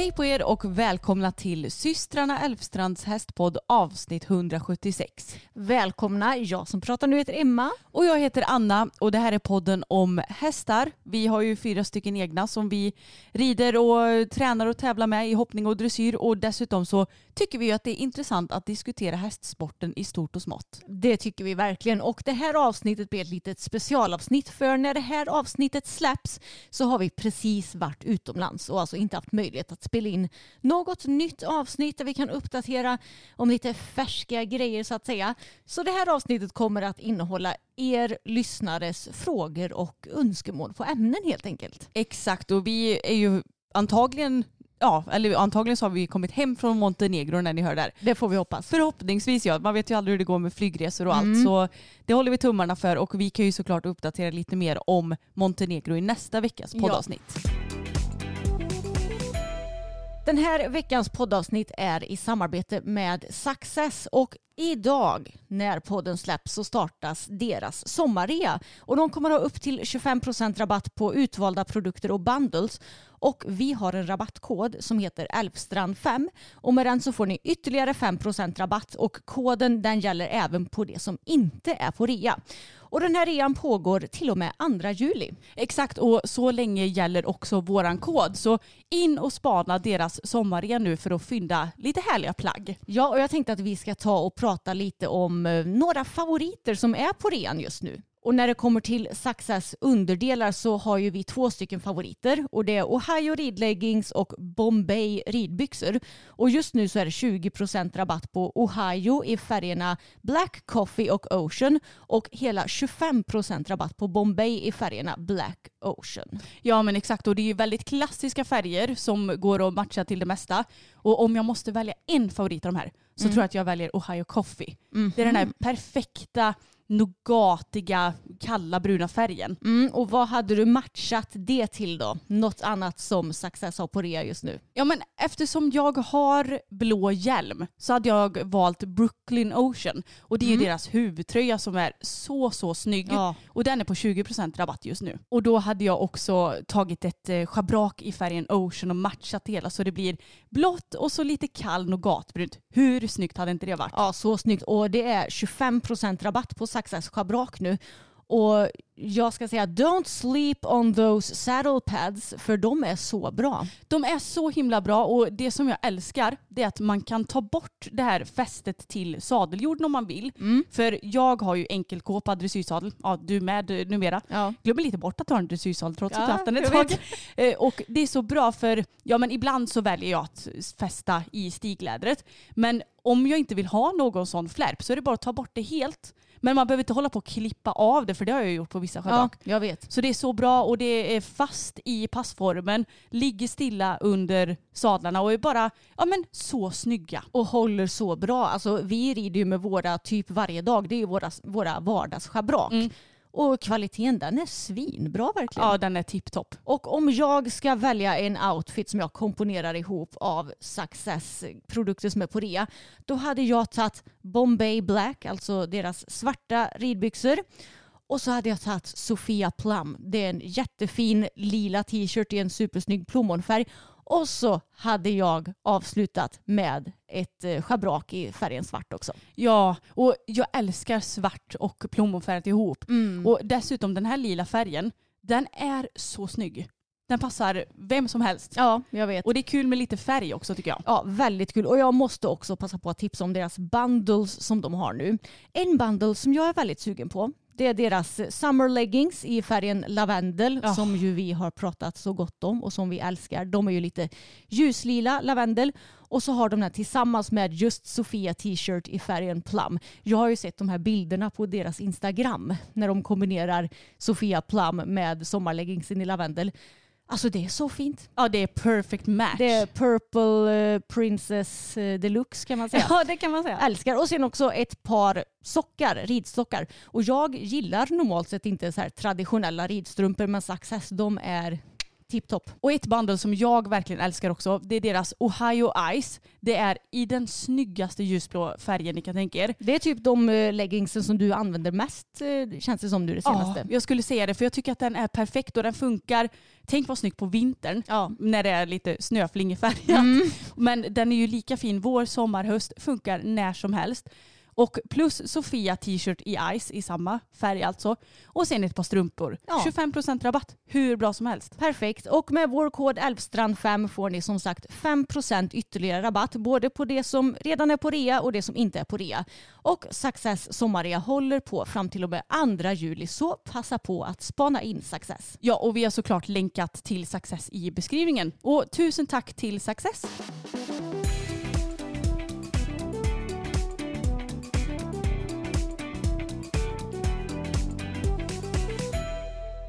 Hej på er och välkomna till systrarna Elfstrands hästpodd avsnitt 176. Välkomna, jag som pratar nu heter Emma. Och jag heter Anna och det här är podden om hästar. Vi har ju fyra stycken egna som vi rider och tränar och tävlar med i hoppning och dressyr och dessutom så tycker vi att det är intressant att diskutera hästsporten i stort och smått. Det tycker vi verkligen och det här avsnittet blir ett litet specialavsnitt för när det här avsnittet släpps så har vi precis varit utomlands och alltså inte haft möjlighet att spela in något nytt avsnitt där vi kan uppdatera om lite färska grejer så att säga. Så det här avsnittet kommer att innehålla er lyssnares frågor och önskemål på ämnen helt enkelt. Exakt och vi är ju antagligen Ja, eller antagligen så har vi kommit hem från Montenegro när ni hör det här. Det får vi hoppas. Förhoppningsvis ja. Man vet ju aldrig hur det går med flygresor och Mm. allt. Så det håller vi tummarna för och vi kan ju såklart uppdatera lite mer om Montenegro i nästa veckas Ja. Den här veckans poddavsnitt är i samarbete med Success och idag när podden släpps så startas deras sommarrea och de kommer ha upp till 25% rabatt på utvalda produkter och bundles och vi har en rabattkod som heter Älvstrand 5 och med den så får ni ytterligare 5% rabatt och koden den gäller även på det som inte är på rea. Och den här rean pågår till och med 2 juli. Exakt och så länge gäller också våran kod. Så in och spana deras sommarrea nu för att fynda lite härliga plagg. Ja, och jag tänkte att vi ska ta och prata lite om eh, några favoriter som är på rean just nu. Och när det kommer till Saxas underdelar så har ju vi två stycken favoriter och det är Ohio ridleggings och Bombay ridbyxor. Och just nu så är det 20% rabatt på Ohio i färgerna Black Coffee och Ocean och hela 25% rabatt på Bombay i färgerna Black Ocean. Ja men exakt och det är ju väldigt klassiska färger som går att matcha till det mesta. Och om jag måste välja en favorit av de här så tror jag att jag väljer Ohio Coffee. Det är den här perfekta nougatiga kalla bruna färgen. Mm, och vad hade du matchat det till då? Något annat som Success har på rea just nu? Ja men eftersom jag har blå hjälm så hade jag valt Brooklyn Ocean och det är ju deras huvudtröja som är så så snygg Ja. och den är på 20% rabatt just nu. Och då hade jag också tagit ett eh, schabrak i färgen Ocean och matchat det hela så det blir blått och så lite kall nougatbrunt. Hur snyggt hade inte det varit? Ja, så snyggt. Och det är 25% rabatt på Saxas schabrak nu. Och jag ska säga don't sleep on those saddle pads för de är så bra. De är så himla bra och det som jag älskar det är att man kan ta bort det här fästet till sadeljorden om man vill. För jag har ju enkelkåpad dressyrsadel, ja du med eh, numera. Ja. Glömmer lite bort att du har en dressyrsadel trots Ja, att du haft den ett tag. Eh, Och det är så bra för, ja men ibland så väljer jag att fästa i stiglädret. Men om jag inte vill ha någon sån flärp så är det bara att ta bort det helt. Men man behöver inte hålla på och klippa av det för det har jag gjort på vissa Ja, schabrak. jag vet. Så det är så bra och det är fast i passformen, ligger stilla under sadlarna och är bara ja, men så snygga. Och håller så bra. Alltså, vi rider ju med våra typ varje dag. Det är ju våra, våra vardagsschabrak. Mm. Och kvaliteten den är svinbra verkligen. Ja, den är tipptopp. Och om jag ska välja en outfit som jag komponerar ihop av Success produkter som är på rea, då hade jag tagit Bombay Black, alltså deras svarta ridbyxor. Och så hade jag tagit Sofia Plum. Det är en jättefin lila t-shirt i en supersnygg plommonfärg. Och så hade jag avslutat med ett eh, schabrak i färgen svart också. Ja, och jag älskar svart och plommonfärgat ihop. Mm. Och dessutom den här lila färgen, den är så snygg. Den passar vem som helst. Ja, jag vet. Och det är kul med lite färg också tycker jag. Ja, väldigt kul. Och jag måste också passa på att tipsa om deras bundles som de har nu. En bundle som jag är väldigt sugen på, det är deras summer leggings i färgen lavendel Ja. som ju vi har pratat så gott om och som vi älskar. De är ju lite ljuslila lavendel och så har de den här tillsammans med just Sofia t-shirt i färgen plum. Jag har ju sett de här bilderna på deras Instagram när de kombinerar Sofia plum med sommarleggingsen i lavendel. Alltså det är så fint. Ja, det är perfect match. Det är Purple eh, Princess eh, Deluxe kan man säga. ja, det kan man säga. Älskar. Och sen också ett par sockar, ridstockar. Och jag gillar normalt sett inte så här traditionella ridstrumpor men Success de är tipptopp. Och ett bundle som jag verkligen älskar också, det är deras Ohio Ice. Det är i den snyggaste ljusblå färgen ni kan tänka er. Det är typ de eh, leggingsen som du använder mest eh, känns det som nu det senaste. Ja, jag skulle säga det för jag tycker att den är perfekt och den funkar. Tänk vad snyggt på vintern Ja. när det är lite snöflingefärgat. Mm. Men den är ju lika fin vår, sommar, höst. Funkar när som helst. Och plus Sofia t-shirt i Ice i samma färg alltså. Och sen ett par strumpor. Ja. 25% rabatt. Hur bra som helst. Perfekt. Och med vår kod Älvstrand5 får ni som sagt 5% ytterligare rabatt både på det som redan är på rea och det som inte är på rea. Och Success sommarrea håller på fram till och med 2 juli så passa på att spana in Success. Ja, och vi har såklart länkat till Success i beskrivningen. Och tusen tack till Success.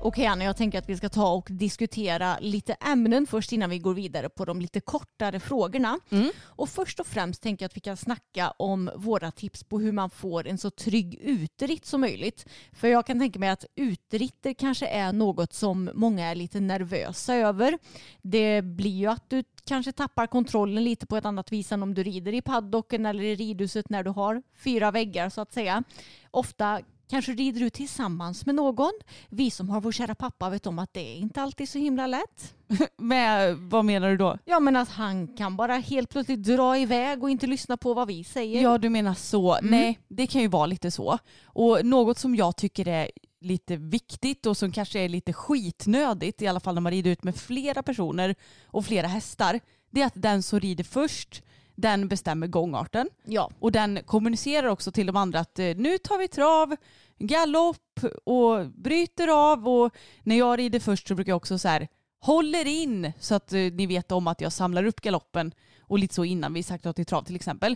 Okej Anna, jag tänker att vi ska ta och diskutera lite ämnen först innan vi går vidare på de lite kortare frågorna. Och först och främst tänker jag att vi kan snacka om våra tips på hur man får en så trygg uteritt som möjligt. För jag kan tänka mig att uteritter kanske är något som många är lite nervösa över. Det blir ju att du kanske tappar kontrollen lite på ett annat vis än om du rider i paddocken eller i ridhuset när du har fyra väggar så att säga. Ofta kanske rider du tillsammans med någon. Vi som har vår kära pappa vet om att det är inte alltid så himla lätt. Med, vad menar du då? Ja men att han kan bara helt plötsligt dra iväg och inte lyssna på vad vi säger. Ja, du menar så. Mm. Nej, det kan ju vara lite så. Och något som jag tycker är lite viktigt och som kanske är lite skitnödigt, i alla fall när man rider ut med flera personer och flera hästar, det är att den som rider först, den bestämmer gångarten. ja. Och den kommunicerar också till de andra att eh, nu tar vi trav, galopp och bryter av. Och när jag rider först så brukar jag också så här håller in så att eh, ni vet om att jag samlar upp galoppen och lite så innan vi sagt ja till trav till exempel.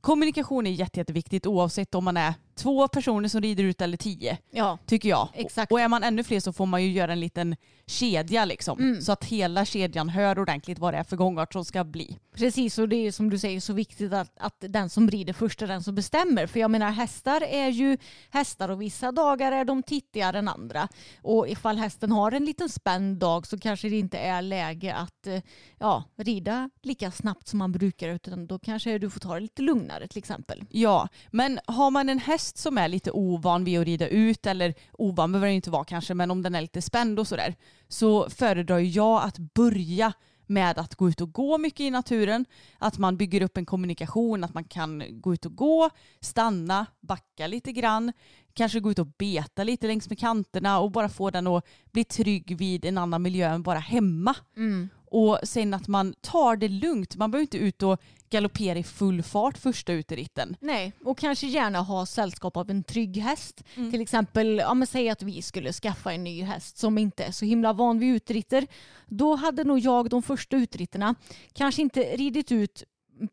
Kommunikation är jätte, jätteviktigt oavsett om man är två personer som rider ut eller tio ja. tycker jag. Exakt. Och är man ännu fler så får man ju göra en liten kedja liksom. Mm. Så att hela kedjan hör ordentligt vad det är för gångart som ska bli. Precis och det är som du säger så viktigt att, att den som rider först är den som bestämmer. För jag menar hästar är ju hästar och vissa dagar är de tittigare än andra. Och ifall hästen har en liten spänd dag så kanske det inte är läge att eh, ja, rida lika snabbt som man brukar utan då kanske du får ta det lite lugnare till exempel. Ja, men har man en häst som är lite ovan vid att rida ut, eller ovan behöver den inte vara kanske, men om den är lite spänd och sådär, så föredrar jag att börja med att gå ut och gå mycket i naturen, att man bygger upp en kommunikation, att man kan gå ut och gå, stanna, backa lite grann, kanske gå ut och beta lite längs med kanterna och bara få den att bli trygg vid en annan miljö än bara hemma. Mm. Och sen att man tar det lugnt. Man behöver inte ut och galoppera i full fart första uteritten. Nej, och kanske gärna ha sällskap av en trygg häst. Mm. Till exempel, ja, men säg att vi skulle skaffa en ny häst som inte är så himla van vid utritter. Då hade nog jag de första utritterna kanske inte ridit ut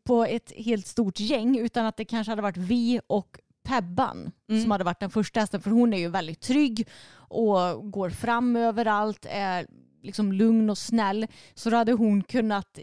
på ett helt stort gäng utan att det kanske hade varit vi och Pebban Mm. som hade varit den första hästen för hon är ju väldigt trygg och går fram överallt, är liksom lugn och snäll. Så då hade hon kunnat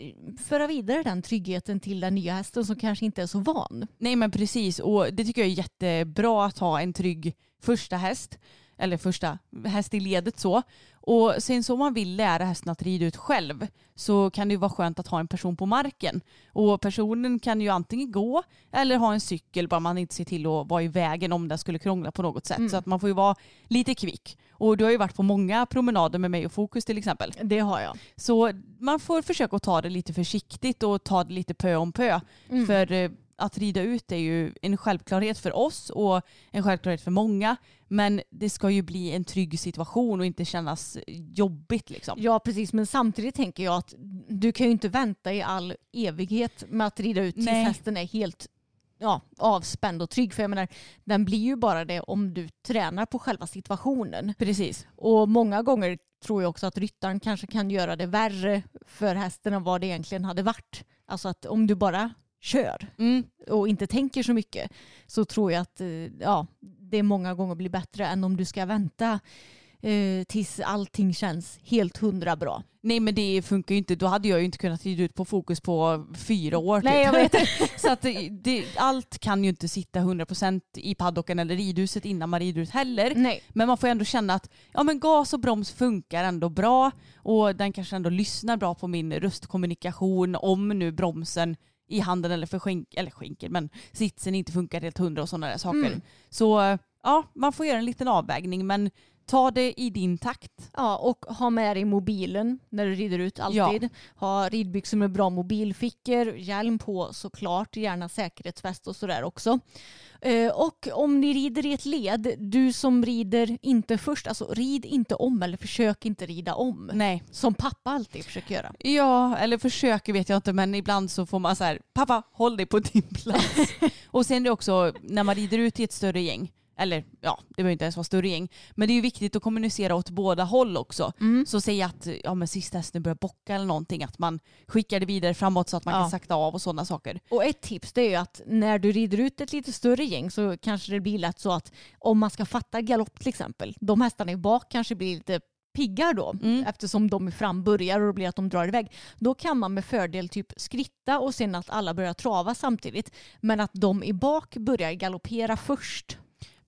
föra vidare den tryggheten till den nya hästen som kanske inte är så van. Nej men precis och det tycker jag är jättebra att ha en trygg första häst. eller första häst i ledet så. Och sen så om man vill lära hästen att rida ut själv så kan det ju vara skönt att ha en person på marken. Och personen kan ju antingen gå eller ha en cykel bara man inte ser till att vara i vägen om den skulle krångla på något sätt. Mm. Så att man får ju vara lite kvick. Och du har ju varit på många promenader med mig och Fokus till exempel. Det har jag. Så man får försöka att ta det lite försiktigt och ta det lite pö om pö. Mm. För eh, att rida ut är ju en självklarhet för oss och en självklarhet för många. Men det ska ju bli en trygg situation och inte kännas jobbigt liksom. Ja precis men samtidigt tänker jag att du kan ju inte vänta i all evighet med att rida ut tills Nej. hästen är helt ja, avspänd och trygg. För jag menar, den blir ju bara det om du tränar på själva situationen. Precis. Och många gånger tror jag också att ryttaren kanske kan göra det värre för hästen än vad det egentligen hade varit. Alltså att om du bara kör Mm. och inte tänker så mycket så tror jag att eh, ja, det många gånger blir bättre än om du ska vänta eh, tills allting känns helt hundra bra. Nej men det funkar ju inte. Då hade jag ju inte kunnat rida ut på Fokus på fyra år. Nej, jag vet. Så att det, det, allt kan ju inte sitta 100% i paddocken eller ridhuset innan man rider ut heller. Nej. Men man får ändå känna att ja, men gas och broms funkar ändå bra och den kanske ändå lyssnar bra på min röstkommunikation om nu bromsen i handen eller för skänk, eller skänker, men sitsen inte funkar helt hundra och sådana där saker. Mm. Så ja, man får göra en liten avvägning men ta det i din takt. Ja, och ha med dig mobilen när du rider ut alltid. Ha ridbyxor med bra mobilfickor, hjälm på såklart, gärna säkerhetsväst och sådär också. Eh, och om ni rider i ett led, du som rider inte först, alltså rid inte om eller försök inte rida om. Nej. Som pappa alltid försöker göra. Ja, eller försöker vet jag inte men ibland så får man så här, pappa håll dig på din plats. och sen är det också när man rider ut i ett större gäng, eller ja, det behöver inte ens vara större gäng, men det är ju viktigt att kommunicera åt båda håll också. Mm. Så säg att ja, men sista hästen börjar bocka eller någonting, att man skickar det vidare framåt så att man Ja. kan sakta av och sådana saker. Och ett tips det är ju att när du rider ut ett lite större gäng så kanske det blir lätt så att om man ska fatta galopp till exempel, de hästarna i bak kanske blir lite piggar då Mm. eftersom de i fram börjar och det blir att de drar iväg. Då kan man med fördel typ skritta och sen att alla börjar trava samtidigt men att de i bak börjar galoppera först.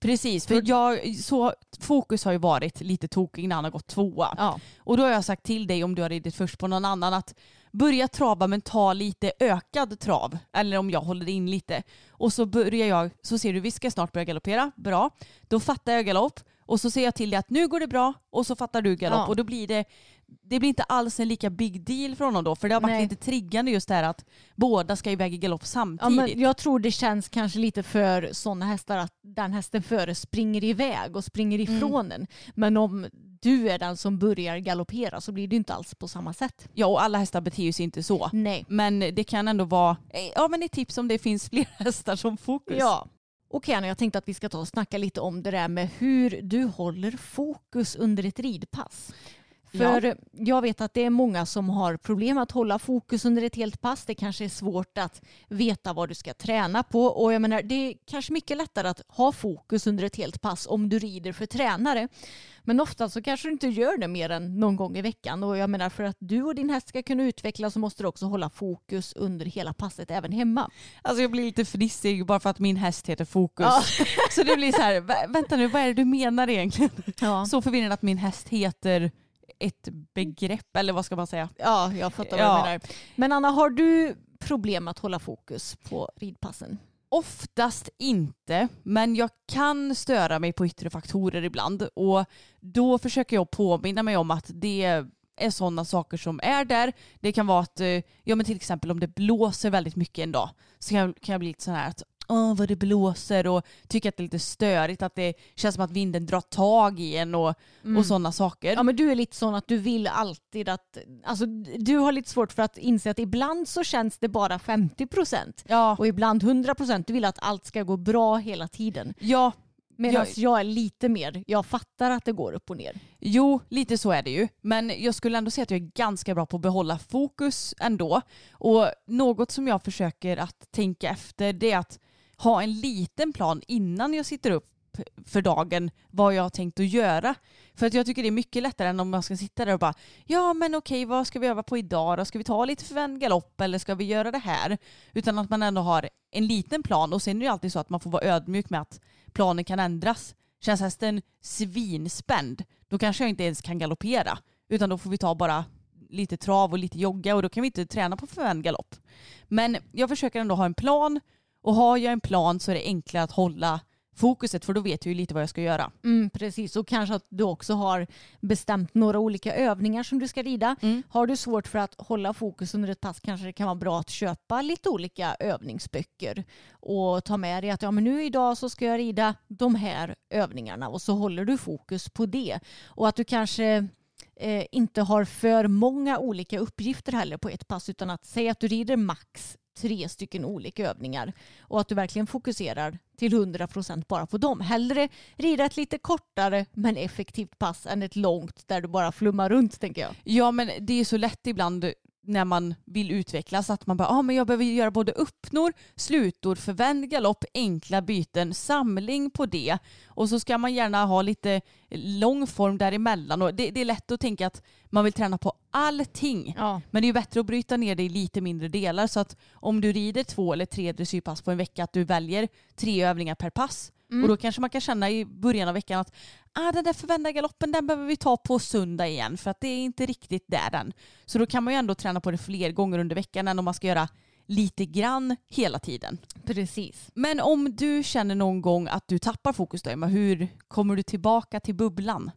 Precis, för jag, så, fokus har ju varit lite tokig när han har gått tvåa. Ja. Och då har jag sagt till dig om du har ridit först på någon annan att börja trava men ta lite ökad trav. Eller om jag håller in lite. Och så börjar jag, så ser du vi ska snart börja galoppera, bra. Då fattar jag galopp och så säger jag till dig att nu går det bra och så fattar du galopp Ja. och då blir det det blir inte alls en lika big deal för honom då för det har varit Nej. lite triggande just det här att båda ska iväg i galopp Ja, samtidigt. men jag tror det känns kanske lite för sådana hästar att den hästen före springer iväg och springer ifrån en. Men om du är den som börjar galoppera så blir det inte alls på samma sätt. Ja och alla hästar beter sig inte så. Nej. Men det kan ändå vara, eh, ja men ett tips om det finns fler hästar som fokus. Ja. Okej Anna, jag tänkte att vi ska ta och snacka lite om det där med hur du håller fokus under ett ridpass. För jag vet att det är många som har problem att hålla fokus under ett helt pass. Det kanske är svårt att veta vad du ska träna på. Och jag menar, det är kanske mycket lättare att ha fokus under ett helt pass om du rider för tränare. Men ofta så kanske du inte gör det mer än någon gång i veckan. Och jag menar, för att du och din häst ska kunna utvecklas så måste du också hålla fokus under hela passet även hemma. Alltså jag blir lite fnissig bara för att min häst heter Fokus. Ja. Så det blir så här, "Vä- vänta nu vad är det du menar egentligen? Ja. Så förvirrande att min häst heter ett begrepp eller vad ska man säga? Ja, jag fattar vad Ja. du menar. Men Anna, har du problem att hålla fokus på ridpassen? Oftast inte, men jag kan störa mig på yttre faktorer ibland och då försöker jag påminna mig om att det är sådana saker som är där. Det kan vara att, eh, ja men till exempel om det blåser väldigt mycket en dag så kan jag, kan jag bli lite sån här att Åh, vad det blåser och tycker att det är lite störigt, att det känns som att vinden drar tag i en och, och sådana saker. Ja, men du är lite sån att du vill alltid att... Alltså, du har lite svårt för att inse att ibland så känns det bara 50 procent. Ja, Och ibland 100 procent. Du vill att allt ska gå bra hela tiden. ja, Medan Jag- jag är lite mer, jag fattar att det går upp och ner. Jo, lite så är det ju. Men jag skulle ändå säga att jag är ganska bra på att behålla fokus ändå. Och något som jag försöker att tänka efter det är att ha en liten plan innan jag sitter upp för dagen vad jag har tänkt att göra. För att jag tycker det är mycket lättare än om man ska sitta där och bara ja men okej vad ska vi öva på idag då? Ska vi ta lite förvänd galopp eller ska vi göra det här? Utan att man ändå har en liten plan och sen är det ju alltid så att man får vara ödmjuk med att planen kan ändras. Känns hästen svinspänd, då kanske jag inte ens kan galoppera. Utan då får vi ta bara lite trav och lite jogga och då kan vi inte träna på förvänd galopp. Men jag försöker ändå ha en plan och har jag en plan så är det enklare att hålla fokuset för då vet jag ju lite vad jag ska göra. Mm, precis, och kanske att du också har bestämt några olika övningar som du ska rida. Mm. Har du svårt för att hålla fokus under ett pass kanske det kan vara bra att köpa lite olika övningsböcker och ta med dig att ja, men nu idag så ska jag rida de här övningarna och så håller du fokus på det. Och att du kanske eh, inte har för många olika uppgifter heller på ett pass utan att säga att du rider max tre stycken olika övningar och att du verkligen fokuserar till 100% bara på dem. Hellre rida ett lite kortare men effektivt pass än ett långt där du bara flummar runt tänker jag. Ja men det är så lätt ibland när man vill utvecklas att man bara, ah, men jag behöver göra både uppnor, slutor, förvänd galopp, enkla byten, samling på det. Och så ska man gärna ha lite lång form däremellan. Och det, det är lätt att tänka att man vill träna på allting. Ja. Men det är bättre att bryta ner det i lite mindre delar så att om du rider två eller tre dressyrpass på en vecka att du väljer tre övningar per pass. Och då kanske man kan känna i början av veckan att ah, den där förvända galoppen den behöver vi ta på söndag igen för att det är inte riktigt där än. Så då kan man ju ändå träna på det fler gånger under veckan än om man ska göra lite grann hela tiden. Precis. Men om du känner någon gång att du tappar fokus då Emma, hur kommer du tillbaka till bubblan?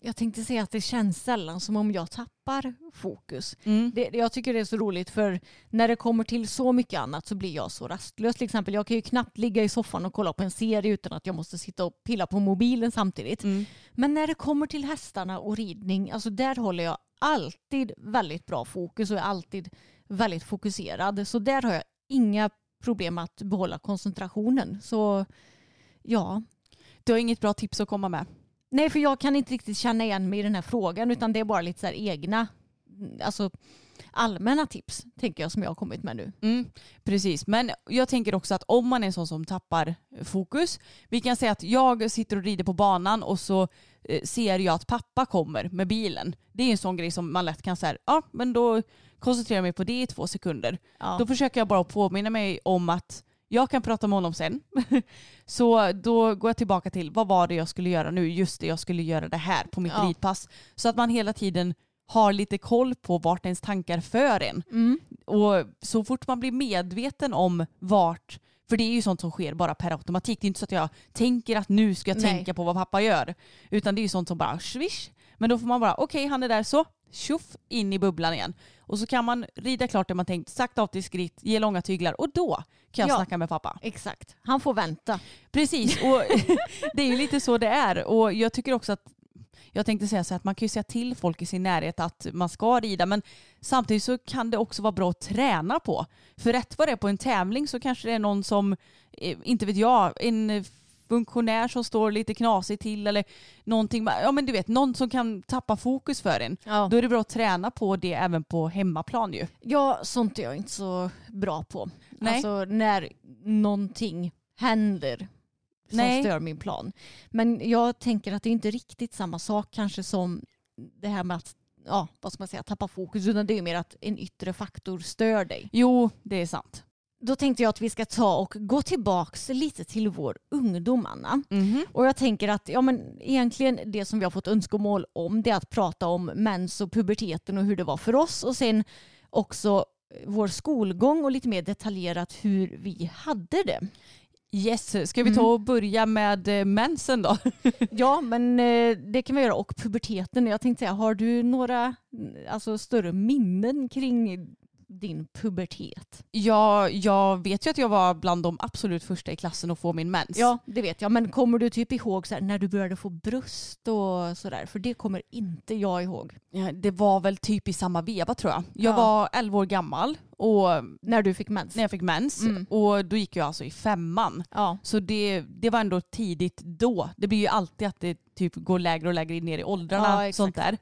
Jag tänkte säga att det känns sällan som om jag tappar fokus. Mm. Det, jag tycker det är så roligt för när det kommer till så mycket annat så blir jag så rastlös. Till exempel jag kan ju knappt ligga i soffan och kolla på en serie utan att jag måste sitta och pilla på mobilen samtidigt. Mm. Men när det kommer till hästarna och ridning, alltså där håller jag alltid väldigt bra fokus och är alltid väldigt fokuserad. Så där har jag inga problem att behålla koncentrationen. Så ja, Du har inget bra tips att komma med? Nej, för jag kan inte riktigt känna igen mig i den här frågan utan det är bara lite så egna, alltså allmänna tips tänker jag som jag har kommit med nu. Mm, precis, men jag tänker också att om man är en sån som tappar fokus, vi kan säga att jag sitter och rider på banan och så eh, ser jag att pappa kommer med bilen. Det är en sån grej som man lätt kan säga, ja men då koncentrerar jag mig på det i två sekunder. Ja. Då försöker jag bara påminna mig om att jag kan prata med honom sen. så då går jag tillbaka till vad var det jag skulle göra nu? Just det, jag skulle göra det här på mitt Ja. ridpass. Så att man hela tiden har lite koll på vart ens tankar för en. Mm. Och så fort man blir medveten om vart, för det är ju sånt som sker bara per automatik. Det är inte så att jag tänker att nu ska jag Nej. tänka på vad pappa gör. Utan det är ju sånt som bara swish. Men då får man bara, okej han är där så, tjoff in i bubblan igen. Och så kan man rida klart det man tänkt, sakta av till skritt, ge långa tyglar och då kan jag Ja. snacka med pappa. Exakt, han får vänta. Precis, och det är ju lite så det är. Och jag tycker också att jag tänkte säga så att man kan ju säga till folk i sin närhet att man ska rida men samtidigt så kan det också vara bra att träna på. För rätt vad det är på en tävling så kanske det är någon som, eh, inte vet jag, en funktionär som står lite knasig till eller någonting, ja men du vet någon som kan tappa fokus för en. Ja. Då är det bra att träna på det även på hemmaplan ju. ja, sånt är jag inte så bra på. Nej. Alltså när någonting händer som Nej. stör min plan. Men jag tänker att det är inte riktigt samma sak kanske som det här med att ja, vad ska man säga, tappa fokus utan det är mer att en yttre faktor stör dig. Jo, det är sant. Då tänkte jag att vi ska ta och gå tillbaks lite till vår ungdom, Anna. Mhm. Och jag tänker att ja, men egentligen det som vi har fått önskemål om det är att prata om mens och puberteten och hur det var för oss och sen också vår skolgång och lite mer detaljerat hur vi hade det. Yes, ska vi ta och börja med eh, mensen då? Ja, men eh, det kan vi göra och puberteten. Jag tänkte säga, har du några mm, alltså, större minnen kring din pubertet? Ja, jag vet ju att jag var bland de absolut första i klassen att få min mens. Ja, det vet jag. Men kommer du typ ihåg så här, när du började få bröst och sådär? För det kommer inte jag ihåg. Ja, Det var väl typ i samma veva tror jag. Jag Ja. var 11 år gammal och När du fick mens? när jag fick mens Mm. och då gick jag alltså i femman. Ja. Så det, det var ändå tidigt då. Det blir ju alltid att det typ går lägre och lägre ner i åldrarna. Ja, sånt där.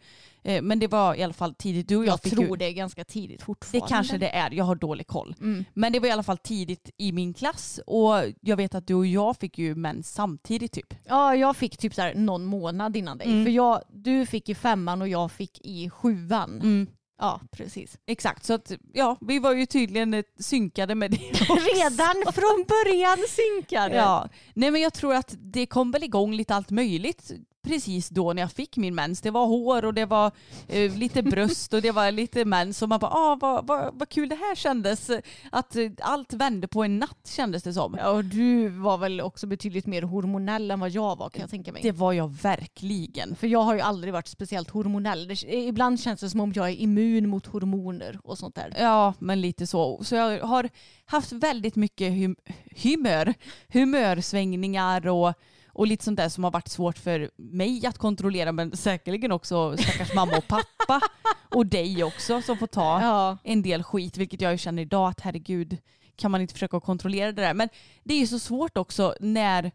Eh, Men det var i alla fall tidigt. Du och jag, Jag, tror ju, det är ganska tidigt Det fortfarande. kanske det är. Jag har dålig koll. Mm. Men det var i alla fall tidigt i min klass och jag vet att du och jag fick ju mens samtidigt typ. Ja, jag fick typ så här någon månad innan dig. Mm. För jag, du fick i femman och jag fick i sjuan. Mm. Ja, precis. Exakt, så att ja, vi var ju tydligen eh, synkade med det också. Redan från början synkade. Ja, nej men jag tror att det kom väl igång lite allt möjligt precis då när jag fick min mens. Det var hår och det var eh, lite bröst och det var lite mens och man bara, ah, vad, vad, vad kul det här kändes. Att eh, allt vände på en natt kändes det som. Ja, och du var väl också betydligt mer hormonell än vad jag var kan jag tänka mig. Det var jag verkligen. För jag har ju aldrig varit speciellt hormonell. Det, ibland känns det som om jag är immun mot hormoner och sånt där. Ja, men lite så. Så jag har haft väldigt mycket hum humör, humörsvängningar och och lite sånt där som har varit svårt för mig att kontrollera men säkerligen också stackars mamma och pappa och dig också som får ta Ja. en del skit vilket jag ju känner idag att herregud kan man inte försöka kontrollera det där. Men det är ju så svårt också när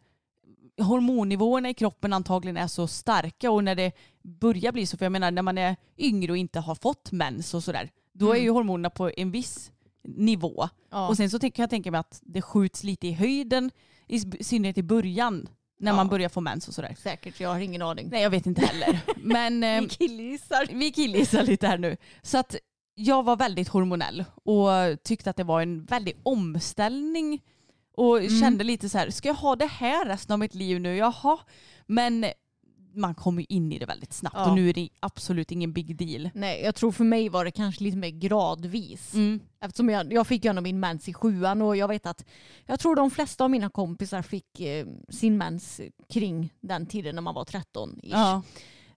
hormonnivåerna i kroppen antagligen är så starka och när det börjar bli så, för jag menar när man är yngre och inte har fått mens och sådär, då är ju hormonerna på en viss nivå. Ja. Och sen så kan jag tänka mig att det skjuts lite i höjden, i synnerhet i början när Ja. man börjar få mens och sådär. Säkert, jag har ingen aning. Nej jag vet inte heller. Men eh, Vi killgissar. vi killgissar lite här nu. Så att jag var väldigt hormonell och tyckte att det var en väldig omställning och kände lite så här, ska jag ha det här resten av mitt liv nu? Jaha. Men man kommer in i det väldigt snabbt Ja. och nu är det absolut ingen big deal. Nej, jag tror för mig var det kanske lite mer gradvis. Mm. Eftersom jag, jag fick ändå min mens i sjuan och jag vet att jag tror de flesta av mina kompisar fick eh, sin mens kring den tiden när man var 13. Ja.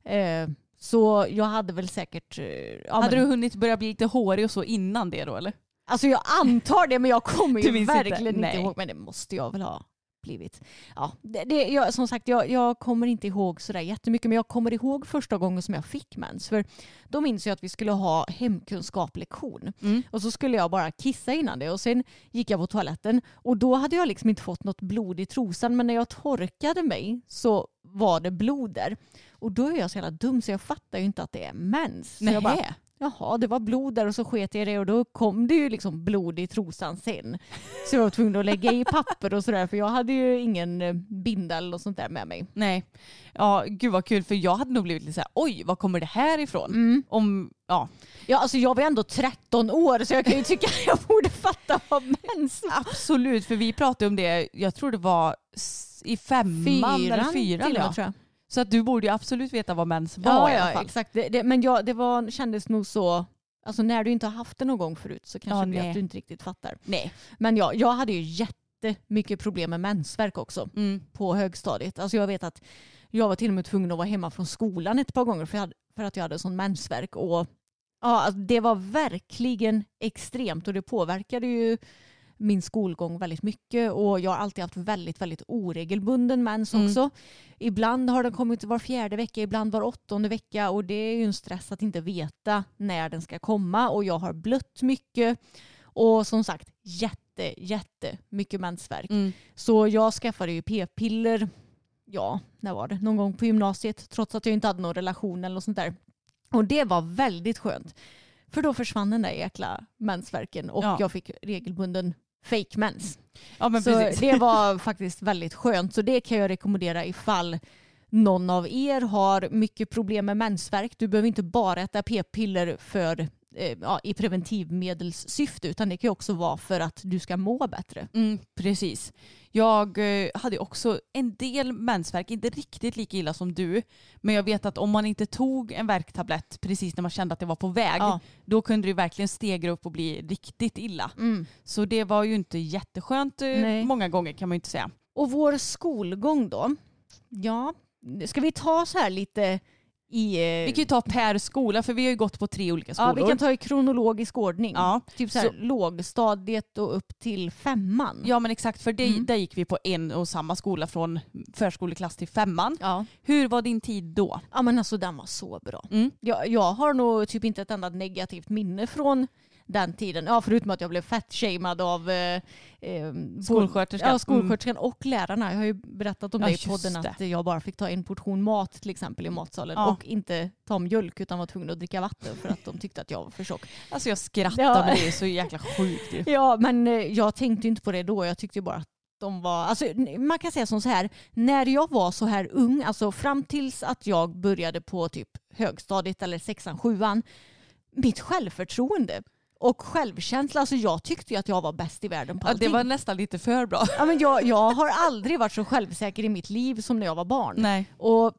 Eh, så jag hade väl säkert... Eh, ja, Hade men, du hunnit börja bli lite hårig och så innan det då eller? Alltså jag antar det men jag kommer ju inte? verkligen inte, Nej. ihåg. Men det måste jag väl ha blivit. Ja, det, det, jag, som sagt, jag, jag kommer inte ihåg sådär jättemycket men jag kommer ihåg första gången som jag fick mens. För då minns jag att vi skulle ha hemkunskaplektion. Mm. Och så skulle jag bara kissa innan det och sen gick jag på toaletten och då hade jag liksom inte fått något blod i trosan men när jag torkade mig så var det blod där. Och då är jag så jävla dum så jag fattar ju inte att det är mens. Så jag bara. Jaha, det var blod där och så sket jag det och då kom det ju liksom blod i trosan sen. Så jag var tvungen att lägga i papper och sådär för jag hade ju ingen eh, bindel och sånt där med mig. Nej. Ja, gud vad kul för jag hade nog blivit lite så här, oj var kommer det här ifrån? Mm. Om, ja, Ja, alltså jag var ändå 13 år så jag kan ju tycka att jag borde fatta vad mens absolut för vi pratade om det, jag tror det var i femman eller fyran. till och med, Ja. tror jag. Så att du borde ju absolut veta vad mens var Ja, i alla ja fall. exakt. Det, det, men jag, det var, kändes nog så, alltså när du inte har haft det någon gång förut så kanske Ja, det blir nej. att du inte riktigt fattar. Nej. Men ja, jag hade ju jättemycket problem med mensvärk också Mm. på högstadiet. Alltså jag vet att jag var till och med tvungen att vara hemma från skolan ett par gånger för, hade, för att jag hade sån mensvärk. Och, ja, alltså det var verkligen extremt och det påverkade ju min skolgång väldigt mycket och jag har alltid haft väldigt, väldigt oregelbunden mens Mm. också. Ibland har den kommit var fjärde vecka, ibland var åttonde vecka och det är ju en stress att inte veta när den ska komma och jag har blött mycket och som sagt jätte, jätte mycket mensvärk. Mm. Så jag skaffade ju p-piller, ja, när var det? Någon gång på gymnasiet trots att jag inte hade någon relation eller något sånt där. Och det var väldigt skönt. För då försvann den där jäkla mensvärken och Ja. jag fick regelbunden fake mens. Ja men så precis. det var faktiskt väldigt skönt. Så det kan jag rekommendera ifall någon av er har mycket problem med mensvärk. Du behöver inte bara äta p-piller för ja, i preventivmedelssyfte utan det kan ju också vara för att du ska må bättre. Mm, precis. Jag eh, hade också en del mensvärk, inte riktigt lika illa som du. Men jag vet att om man inte tog en värktablett precis när man kände att det var på väg, Ja. då kunde det verkligen stegra upp och bli riktigt illa. Så det var ju inte jätteskönt eh, Nej. många gånger kan man ju inte säga. Och vår skolgång då? Ja, ska vi ta så här lite i... eh, Vi kan ju ta per skola för vi har ju gått på tre olika skolor. ja, vi kan ta i kronologisk ordning. Ja. Typ så här, Så- lågstadiet och upp till femman. Ja men exakt för det, Mm. där gick vi på en och samma skola från förskoleklass till femman. Ja. Hur var din tid då? ja, men alltså den var så bra. Mm. Jag, jag har nog typ inte ett enda negativt minne från den tiden. Ja, förutom att jag blev fett-shamed av eh, eh, Skolsköterskan. Ja, skolsköterskan och lärarna. Jag har ju berättat om Ja, det i podden det. att jag bara fick ta en portion mat till exempel i matsalen Ja. och inte ta mjölk utan var tvungen att dricka vatten för att de tyckte att jag var för tjock. Alltså jag skrattar Ja. men det är så jäkla sjukt ju. Ja, men eh, jag tänkte inte på det då. Jag tyckte ju bara att de var, alltså, man kan säga som så här, när jag var så här ung, alltså fram tills att jag började på typ högstadiet eller sexan, sjuan, mitt självförtroende och självkänsla. Alltså jag tyckte ju att jag var bäst i världen på Ja, allting. det var nästan lite för bra. ja, men jag, jag har aldrig varit så självsäker i mitt liv som när jag var barn. Nej. Och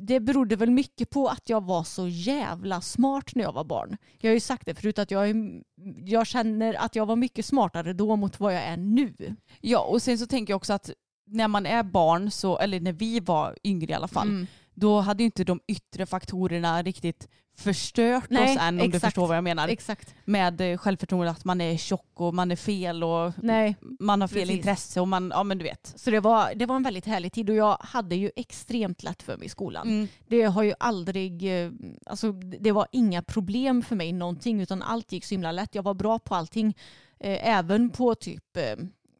det berodde väl mycket på att jag var så jävla smart när jag var barn. Jag har ju sagt det förut att jag, är, jag känner att jag var mycket smartare då mot vad jag är nu. Ja och sen så tänker jag också att när man är barn, så, eller när vi var yngre i alla fall, Mm. Då hade ju inte de yttre faktorerna riktigt förstört Nej, oss än om du exakt. förstår vad jag menar. Exakt. Med eh, självförtroende att man är tjock och man är fel och Nej, man har fel Precis. intresse och man, ja men du vet. så det var, det var en väldigt härlig tid och jag hade ju extremt lätt för mig i skolan. Mm. Det har ju aldrig, eh, alltså det var inga problem för mig någonting utan allt gick så himla lätt. Jag var bra på allting. Eh, även på typ,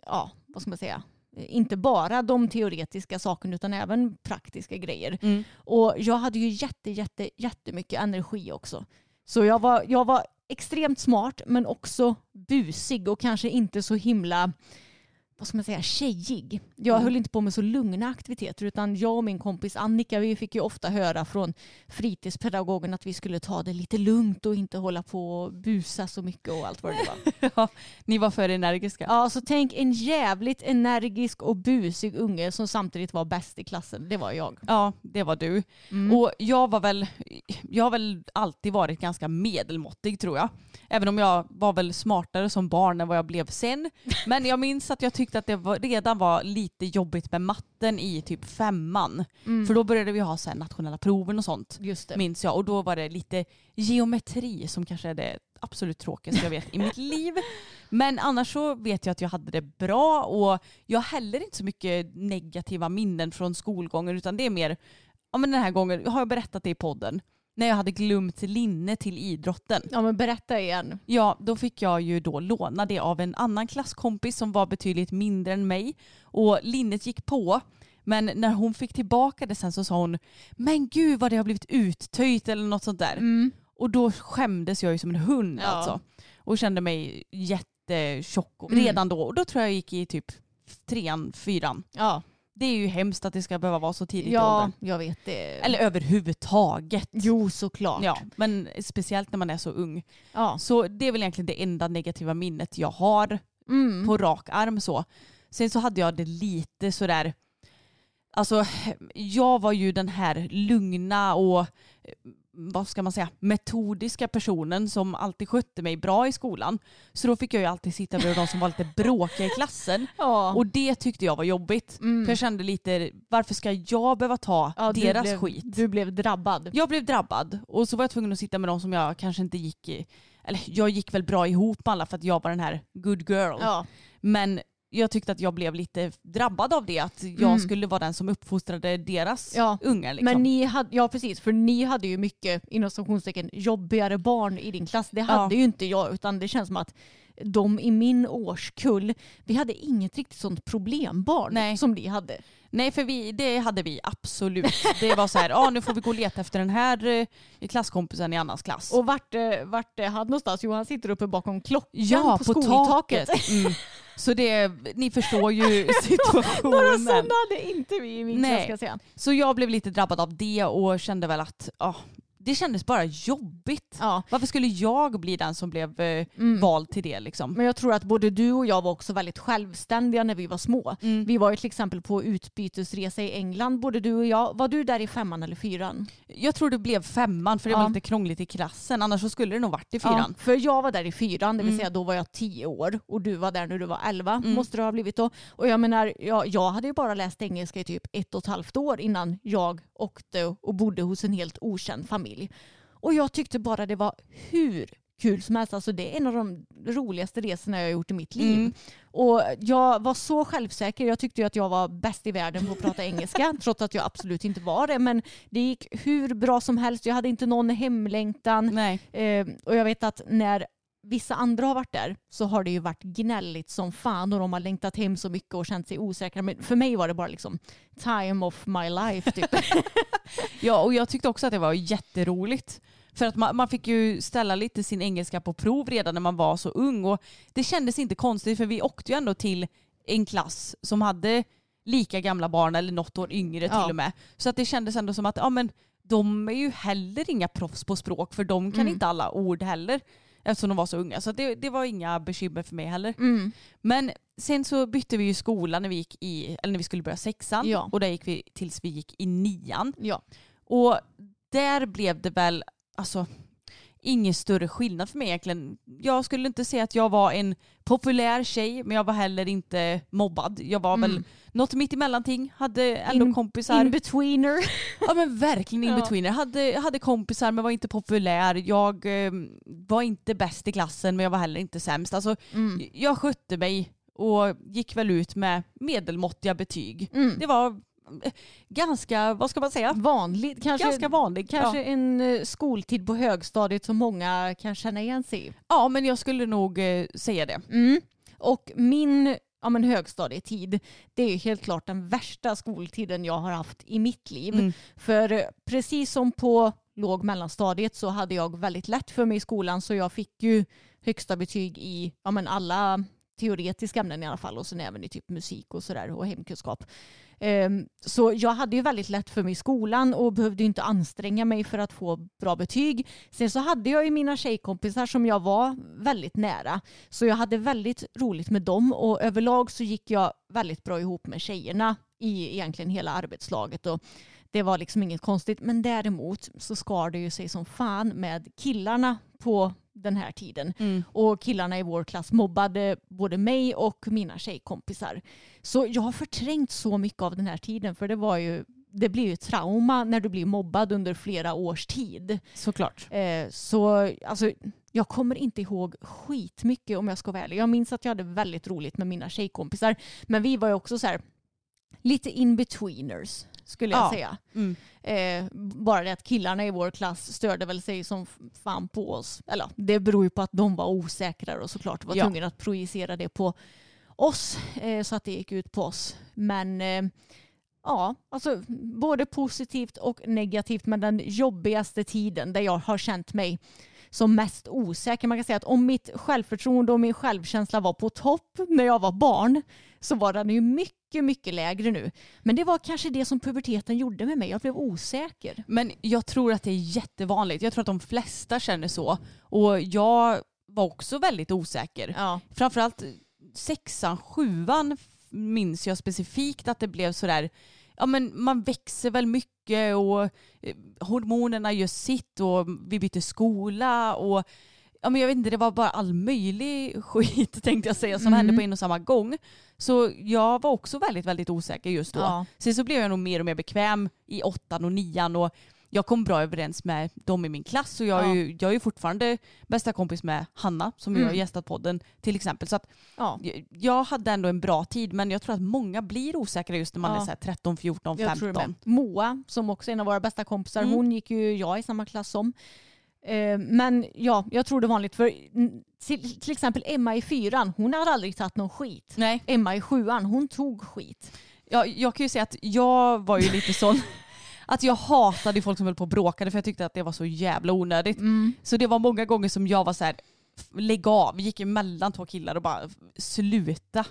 ja vad ska man säga, inte bara de teoretiska sakerna utan även praktiska grejer. Mm. Och jag hade ju jätte, jätte, jättemycket energi också. Så jag var, jag var extremt smart men också busig och kanske inte så himla vad ska man säga, tjejig. Jag Mm. höll inte på med så lugna aktiviteter utan jag och min kompis Annika vi fick ju ofta höra från fritidspedagogen att vi skulle ta det lite lugnt och inte hålla på och busa så mycket och allt vad det var. Ja, ni var för energiska. Ja, så tänk en jävligt energisk och busig unge som samtidigt var bäst i klassen. Det var jag. Ja, det var du. Mm. Och jag var väl, jag har väl alltid varit ganska medelmåttig tror jag. Även om jag var väl smartare som barn än vad jag blev sen. Men jag minns att jag tyckte att det var, redan var lite jobbigt med matten i typ femman. Mm. För då började vi ha så nationella proven och sånt. Just det. Minns jag. Och då var det lite geometri som kanske är det absolut tråkigaste jag vet i mitt liv. Men annars så vet jag att jag hade det bra och jag har heller inte så mycket negativa minnen från skolgången utan det är mer, ja men den här gången, har jag berättat det i podden? När jag hade glömt linne till idrotten. Ja men berätta igen. Ja, då fick jag ju då låna det av en annan klasskompis som var betydligt mindre än mig. Och linnet gick på. Men när hon fick tillbaka det sen så sa hon Men gud vad det har blivit uttöjt eller något sånt där. Och då skämdes jag ju som en hund Ja. alltså. Och kände mig jättetjock Mm. redan då. Och då tror jag jag gick i typ trean, fyran. Ja, Det är ju hemskt att det ska behöva vara så tidigt i ja åldern. jag vet det. Eller överhuvudtaget. Jo såklart. Ja, men speciellt när man är så ung. Ja. Så det är väl egentligen det enda negativa minnet jag har Mm. på rak arm så. Sen så hade jag det lite sådär, alltså jag var ju den här lugna och vad ska man säga, metodiska personen som alltid skötte mig bra i skolan. Så då fick jag ju alltid sitta bredvid de som var lite bråkiga i klassen. ja. Och det tyckte jag var jobbigt. Mm. För jag kände lite, varför ska jag behöva ta Ja, deras blev, skit? Du blev drabbad. Jag blev drabbad och så var jag tvungen att sitta med de som jag kanske inte gick i, eller jag gick väl bra ihop med alla för att jag var den här good girl. Ja. Men jag tyckte att jag blev lite drabbad av det, att jag Mm. skulle vara den som uppfostrade deras Ja, ungar. Liksom. Men ni hade, ja precis, för ni hade ju mycket inom stationstecken jobbigare barn i din klass. Det hade Ja. ju inte jag utan det känns som att de i min årskull, vi hade inget riktigt sånt problembarn Nej. som ni hade. Nej för vi, det hade vi absolut. Det var så här, ah, nu får vi gå och leta efter den här eh, klasskompisen i Annas klass. Och vart, eh, vart är han någonstans? Jo han sitter uppe bakom klockan ja, på, på, skoltaket. taket. Mm. Så det, ni förstår ju Några situationen. sådana hade inte vi i min klass ska jag säga. Så jag blev lite drabbad av det och kände väl att ah, det kändes bara jobbigt. Ja. Varför skulle jag bli den som blev eh, Mm. vald till det liksom? Men jag tror att både du och jag var också väldigt självständiga när vi var små. Mm. Vi var ju till exempel på utbytesresa i England, både du och jag. Var du där i femman eller fyran? Jag tror det blev femman för det Ja. var lite krångligt i klassen. Annars så skulle det nog varit i fyran. Ja, för jag var där i fyran, det vill Mm. säga då var jag tio år och du var där när du var elva, Mm. måste det ha blivit då. Och jag menar, jag, jag hade ju bara läst engelska i typ ett och ett halvt år innan jag åkte och bodde hos en helt okänd familj. Och jag tyckte bara det var hur kul som helst. Alltså det är en av de roligaste resorna jag har gjort i mitt liv. Mm. Och jag var så självsäker. Jag tyckte att jag var bäst i världen på att prata engelska trots att jag absolut inte var det. Men det gick hur bra som helst. Jag hade inte någon hemlängtan. Eh, och jag vet att när vissa andra har varit där så har det ju varit gnälligt som fan och de har längtat hem så mycket och känt sig osäkra. Men för mig var det bara liksom time of my life typ. Ja, och jag tyckte också att det var jätteroligt. För att man, man fick ju ställa lite sin engelska på prov redan när man var så ung. Och det kändes inte konstigt för vi åkte ju ändå till en klass som hade lika gamla barn eller något år yngre Ja. till och med. Så att det kändes ändå som att ja, men de är ju heller inga proffs på språk för de kan Mm. inte alla ord heller eftersom de var så unga. Så det, det var inga bekymmer för mig heller. Mm. Men sen så bytte vi ju skola när vi gick i, eller när vi skulle börja sexan Ja. och där gick vi tills vi gick i nian. Ja. Och där blev det väl, alltså ingen större skillnad för mig egentligen. Jag skulle inte säga att jag var en populär tjej men jag var heller inte mobbad. Jag var väl Mm. något mitt emellanting, hade ändå In- kompisar. In-betweener. Ja men verkligen in Ja. Hade, hade kompisar men var inte populär. Jag eh, var inte bäst i klassen men jag var heller inte sämst. Alltså, Mm. Jag skötte mig och gick väl ut med medelmåttiga betyg. Mm. Det var ganska, vad ska man säga? Vanligt, kanske, Ganska vanligt. kanske Ja. en eh, skoltid på högstadiet som många kan känna igen sig i. ja men jag skulle nog eh, säga det. Mm. Och min ja, men högstadietid, det är helt klart den värsta skoltiden jag har haft i mitt liv. Mm. För eh, precis som på låg mellanstadiet så hade jag väldigt lätt för mig i skolan så jag fick ju högsta betyg i ja, men alla teoretiska ämnen i alla fall och sen även i typ musik och sådär och hemkunskap. Ehm, så jag hade ju väldigt lätt för mig i skolan och behövde ju inte anstränga mig för att få bra betyg. Sen så hade jag ju mina tjejkompisar som jag var väldigt nära. Så jag hade väldigt roligt med dem och överlag så gick jag väldigt bra ihop med tjejerna i egentligen hela arbetslaget. Och det var liksom inget konstigt. Men däremot så skar det ju sig som fan med killarna på den här tiden. Mm. Och killarna i vår klass mobbade både mig och mina tjejkompisar. Så jag har förträngt så mycket av den här tiden för det var ju det blir ju trauma när du blir mobbad under flera års tid. Såklart. Eh, så alltså, jag kommer inte ihåg skitmycket om jag ska vara ärlig. Jag minns att jag hade väldigt roligt med mina tjejkompisar. Men vi var ju också så här lite in-betweeners skulle jag Ja. säga. Mm. Eh, bara det att killarna i vår klass störde väl sig som fan på oss. Eller det beror ju på att de var osäkrare och såklart var Ja. tvungna att projicera det på oss eh, så att det gick ut på oss. Men eh, ja, alltså både positivt och negativt men den jobbigaste tiden där jag har känt mig som mest osäker. Man kan säga att om mitt självförtroende och min självkänsla var på topp när jag var barn så var den ju mycket, mycket lägre nu. Men det var kanske det som puberteten gjorde med mig. Jag blev osäker. Men jag tror att det är jättevanligt. Jag tror att de flesta känner så. Och jag var också väldigt osäker. Ja. Framförallt sexan, sjuan minns jag specifikt att det blev sådär, ja men man växer väl mycket och eh, hormonerna gör sitt och vi byter skola och ja men jag vet inte, det var bara all möjlig skit tänkte jag säga som Mm. hände på en och samma gång. Så jag var också väldigt, väldigt osäker just då. Ja. Sen så blev jag nog mer och mer bekväm i åttan och nian och jag kom bra överens med dem i min klass och jag är, Ja. ju, jag är fortfarande bästa kompis med Hanna som Mm. har gästat podden till exempel. Så att Ja. jag- jag hade ändå en bra tid men jag tror att många blir osäkra just när man Ja. är så här 13, 14, Jag tror det 15. med. Moa, som också är en av våra bästa kompisar, Mm. hon gick ju jag i samma klass som. Eh, Men ja, jag tror det är vanligt. För mm, till, till exempel Emma i fyran, hon hade aldrig tagit någon skit. Nej, Emma i sjuan, hon tog skit. jag, jag kan ju säga att jag var ju lite sån att jag hatade folk som höll på och bråkade för jag tyckte att det var så jävla onödigt. Så det var många gånger som jag var så här lägg av, gick emellan två killar och bara sluta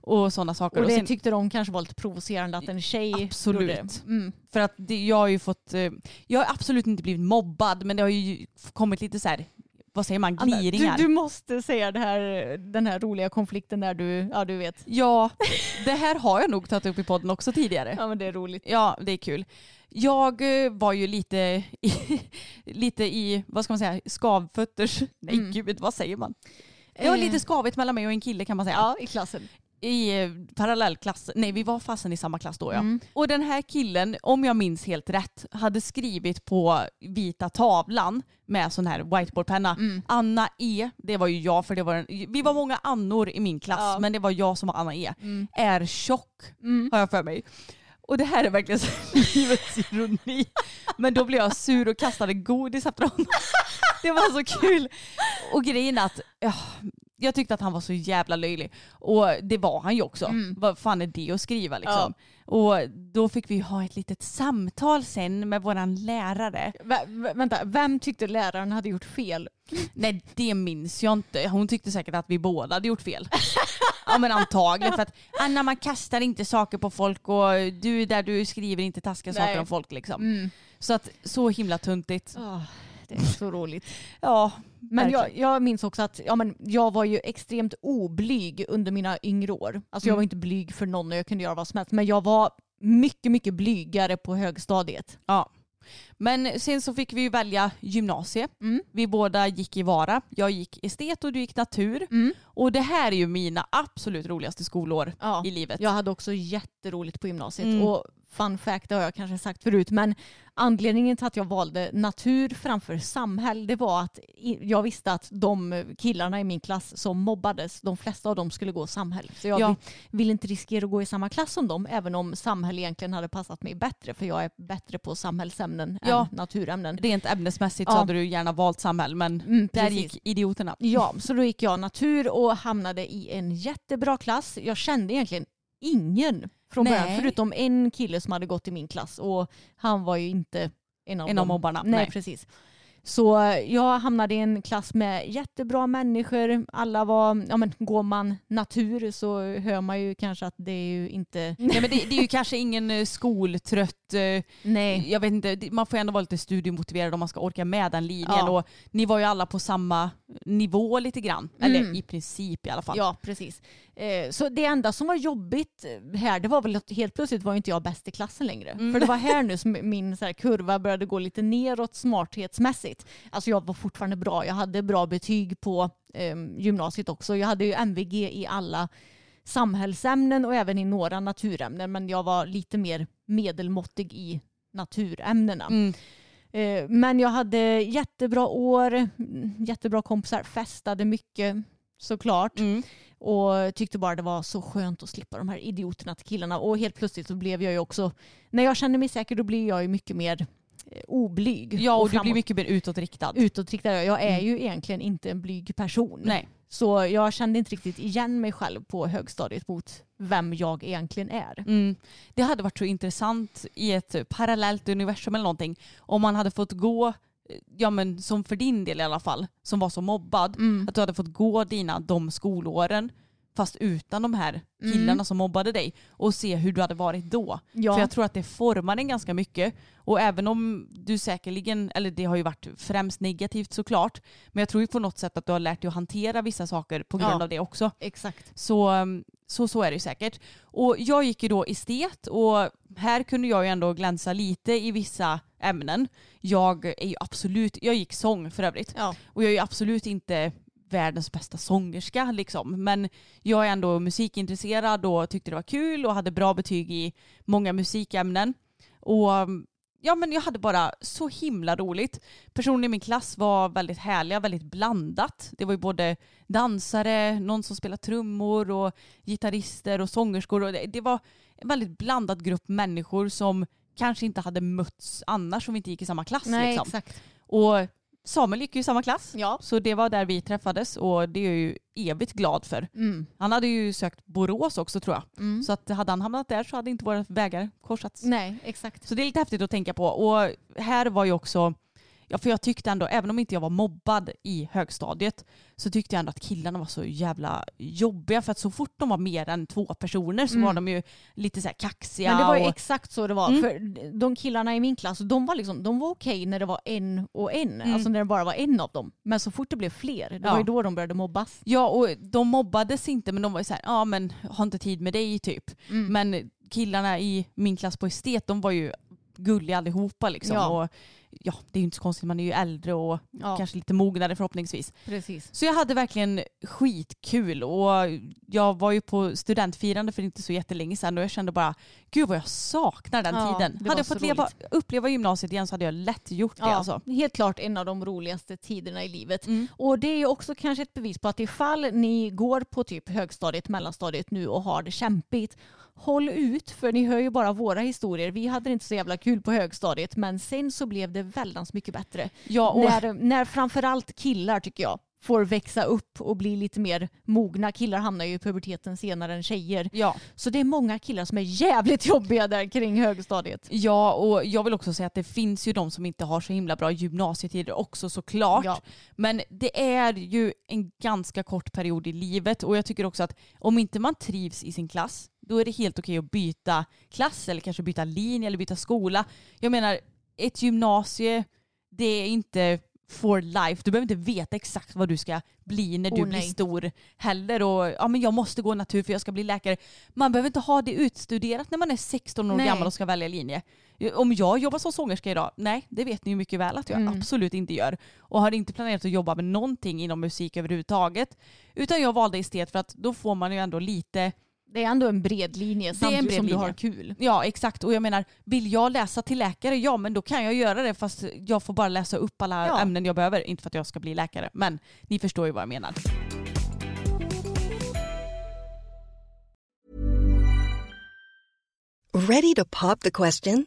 och sådana saker. Och det sen- tyckte de kanske var lite provocerande att en tjej Absolut. Mm. För att det, jag har ju fått, eh, jag har absolut inte blivit mobbad men det har ju kommit lite så här, vad säger man, gliringar. Du, du måste säga här, den här roliga konflikten där du, ja du vet. Ja, det här har jag nog tagit upp i podden också tidigare. Ja men det är roligt. Ja, det är kul. Jag eh, var ju lite i, lite i, vad ska man säga, skavfötters, nej Mm. gud vad säger man? Det var Eh. lite skavigt mellan mig och en kille kan man säga. Ja, i klassen. I eh, parallellklass, nej vi var fasen i samma klass då ja. Mm. Och den här killen, om jag minns helt rätt, hade skrivit på vita tavlan med sån här whiteboardpenna. Mm. Anna E, det var ju jag för det var en, vi var många Annor i min klass Ja. men det var jag som var Anna E. Mm. Är tjock Mm. har jag för mig. Och det här är verkligen livets ironi. Men då blev jag sur och kastade godis efter honom. Det var så kul. Och grejen är att ja, jag tyckte att han var så jävla löjlig. Och det var han ju också. Mm. Vad fan är det att skriva liksom? Och då fick vi ha ett litet samtal sen med våran lärare. Vä- vänta, vem tyckte läraren hade gjort fel? Nej det minns jag inte. Hon tyckte säkert att vi båda hade gjort fel. Ja men antagligen för att Anna man kastar inte saker på folk och du där du skriver inte taskiga Nej. saker om folk liksom. Mm. Så att så himla tuntigt. Åh, det är så roligt. Ja, Men jag, jag minns också att ja, men jag var ju extremt oblyg under mina yngre år. Alltså jag var Mm. inte blyg för någon och jag kunde göra vad som helst. Men jag var mycket, mycket blygare på högstadiet. Ja. Men sen så fick vi ju välja gymnasie. Mm. Vi båda gick i Vara. Jag gick estet och du gick natur. Mm. Och det här är ju mina absolut roligaste skolår Ja. i livet. Jag hade också jätteroligt på gymnasiet. Mm. Och fun fact, det har jag kanske sagt förut, men anledningen till att jag valde natur framför samhäll, det var att jag visste att de killarna i min klass som mobbades, de flesta av dem skulle gå samhäll. Så jag Ja. vill, vill inte riskera att gå i samma klass som dem, även om samhäll egentligen hade passat mig bättre, för jag är bättre på samhällsämnen Ja. än naturämnen. Rent ämnesmässigt så Ja. hade du gärna valt samhäll men Mm, där gick idioterna. Ja, så då gick jag natur och hamnade i en jättebra klass. Jag kände egentligen ingen från Nej. början, förutom en kille som hade gått i min klass och han var ju inte en av, En av mobbarna, Nej, nej. precis. Så jag hamnade i en klass med jättebra människor. Alla var, ja men går man natur så hör man ju kanske att det är ju inte, Nej, men det, det är ju kanske ingen eh, skoltrött, eh, nej. jag vet inte, man får ändå vara lite studiemotiverad om man ska orka med den linjen. Ja. Och ni var ju alla på samma nivå lite grann. Mm. Eller i princip i alla fall. Ja, precis. Eh, så det enda som var jobbigt här, det var väl att helt plötsligt var inte jag bäst i klassen längre. Mm. För det var här nu som min så här, kurva började gå lite neråt smarthetsmässigt. Alltså jag var fortfarande bra. Jag hade bra betyg på eh, gymnasiet också. Jag hade ju MVG i alla samhällsämnen och även i några naturämnen. Men jag var lite mer medelmåttig i naturämnena. Mm. Eh, Men jag hade jättebra år, jättebra kompisar, festade mycket såklart. Mm. Och tyckte bara det var så skönt att slippa de här idioterna till killarna. Och helt plötsligt så blev jag ju också, när jag känner mig säker då blir jag ju mycket mer eh, oblyg. Ja och du framåt- blir mycket mer utåtriktad. utåtriktad. Jag är Mm. ju egentligen inte en blyg person. Nej. Så jag kände inte riktigt igen mig själv på högstadiet mot vem jag egentligen är. Mm. Det hade varit så intressant i ett parallellt universum eller någonting om man hade fått gå, ja men som för din del i alla fall, som var så mobbad, Mm. att du hade fått gå dina de skolåren fast utan de här killarna Mm. som mobbade dig och se hur du hade varit då. Ja. För jag tror att det formar en ganska mycket. Och även om du säkerligen, eller det har ju varit främst negativt såklart, men jag tror ju på något sätt att du har lärt dig att hantera vissa saker på grund Ja. av det också. Exakt. Så, um, så, så är det ju säkert. Och jag gick ju då estet och här kunde jag ju ändå glänsa lite i vissa ämnen. Jag är ju absolut, jag gick sång för övrigt. Ja. Och jag är ju absolut inte världens bästa sångerska liksom. Men jag är ändå musikintresserad och tyckte det var kul och hade bra betyg i många musikämnen. Och ja men jag hade bara så himla roligt. Personer i min klass var väldigt härliga, väldigt blandat. Det var ju både dansare, någon som spelade trummor och gitarrister och sångerskor. Och det, det var en väldigt blandad grupp människor som kanske inte hade mötts annars om vi inte gick i samma klass. Nej, liksom. exakt. Och Samuel gick ju i samma klass. Ja. Så det var där vi träffades och det är jag ju evigt glad för. Mm. Han hade ju sökt Borås också tror jag. Mm. Så att hade han hamnat där så hade inte våra vägar korsats. Nej, exakt. Så det är lite häftigt att tänka på. Och här var ju också, ja för jag tyckte ändå, även om inte jag var mobbad i högstadiet, så tyckte jag ändå att killarna var så jävla jobbiga. För att så fort de var mer än två personer så Mm. var de ju lite så här kaxiga. Men det var ju och, exakt så det var. Mm. För de killarna i min klass, de var, liksom, de var okej när det var en och en. Mm. Alltså när det bara var en av dem. Men så fort det blev fler, det Ja. var ju då de började mobbas. ja och de mobbades inte men de var ju så här, ja men har inte tid med dig typ. Mm. Men killarna i min klass på estet, de var ju gulliga allihopa liksom. Ja. Och, ja, det är ju inte så konstigt, man är ju äldre och Ja, kanske lite mognare förhoppningsvis. precis. Så jag hade verkligen skitkul och jag var ju på studentfirande för inte så jättelänge sedan och jag kände bara, gud vad jag saknar den Ja, tiden. Hade jag fått leva, uppleva gymnasiet igen så hade jag lätt gjort det Ja, alltså. Helt klart en av de roligaste tiderna i livet. Mm. Och det är också kanske ett bevis på att ifall ni går på typ högstadiet, mellanstadiet nu och har det kämpigt, håll ut för ni hör ju bara våra historier. Vi hade inte så jävla kul på högstadiet men sen så blev det väldans mycket bättre. Ja, och, När, när framförallt killar tycker jag får växa upp och bli lite mer mogna. Killar hamnar ju i puberteten senare än tjejer. Ja. Så det är många killar som är jävligt jobbiga där kring högstadiet. ja, och jag vill också säga att det finns ju de som inte har så himla bra gymnasietider också såklart. Ja. Men det är ju en ganska kort period i livet och jag tycker också att om inte man trivs i sin klass då är det helt okej att byta klass eller kanske byta linje eller byta skola. Jag menar, ett gymnasie det är inte for life. Du behöver inte veta exakt vad du ska bli när du Oh, blir stor heller. Och, ja, men jag måste gå natur för jag ska bli läkare. Man behöver inte ha det utstuderat när man är 16 år Nej. gammal och ska välja linje. Om jag jobbar som sångerska idag? Nej, det vet ni ju mycket väl att jag Mm. absolut inte gör. Och har inte planerat att jobba med någonting inom musik överhuvudtaget. Utan jag valde estet för att då får man ju ändå lite Det är ändå en bred linje är en samtidigt bred som du linje. har kul. Ja exakt och jag menar vill jag läsa till läkare ja men då kan jag göra det fast jag får bara läsa upp alla Ja. ämnen jag behöver. Inte för att jag ska bli läkare men ni förstår ju vad jag menar. Ready to pop the question?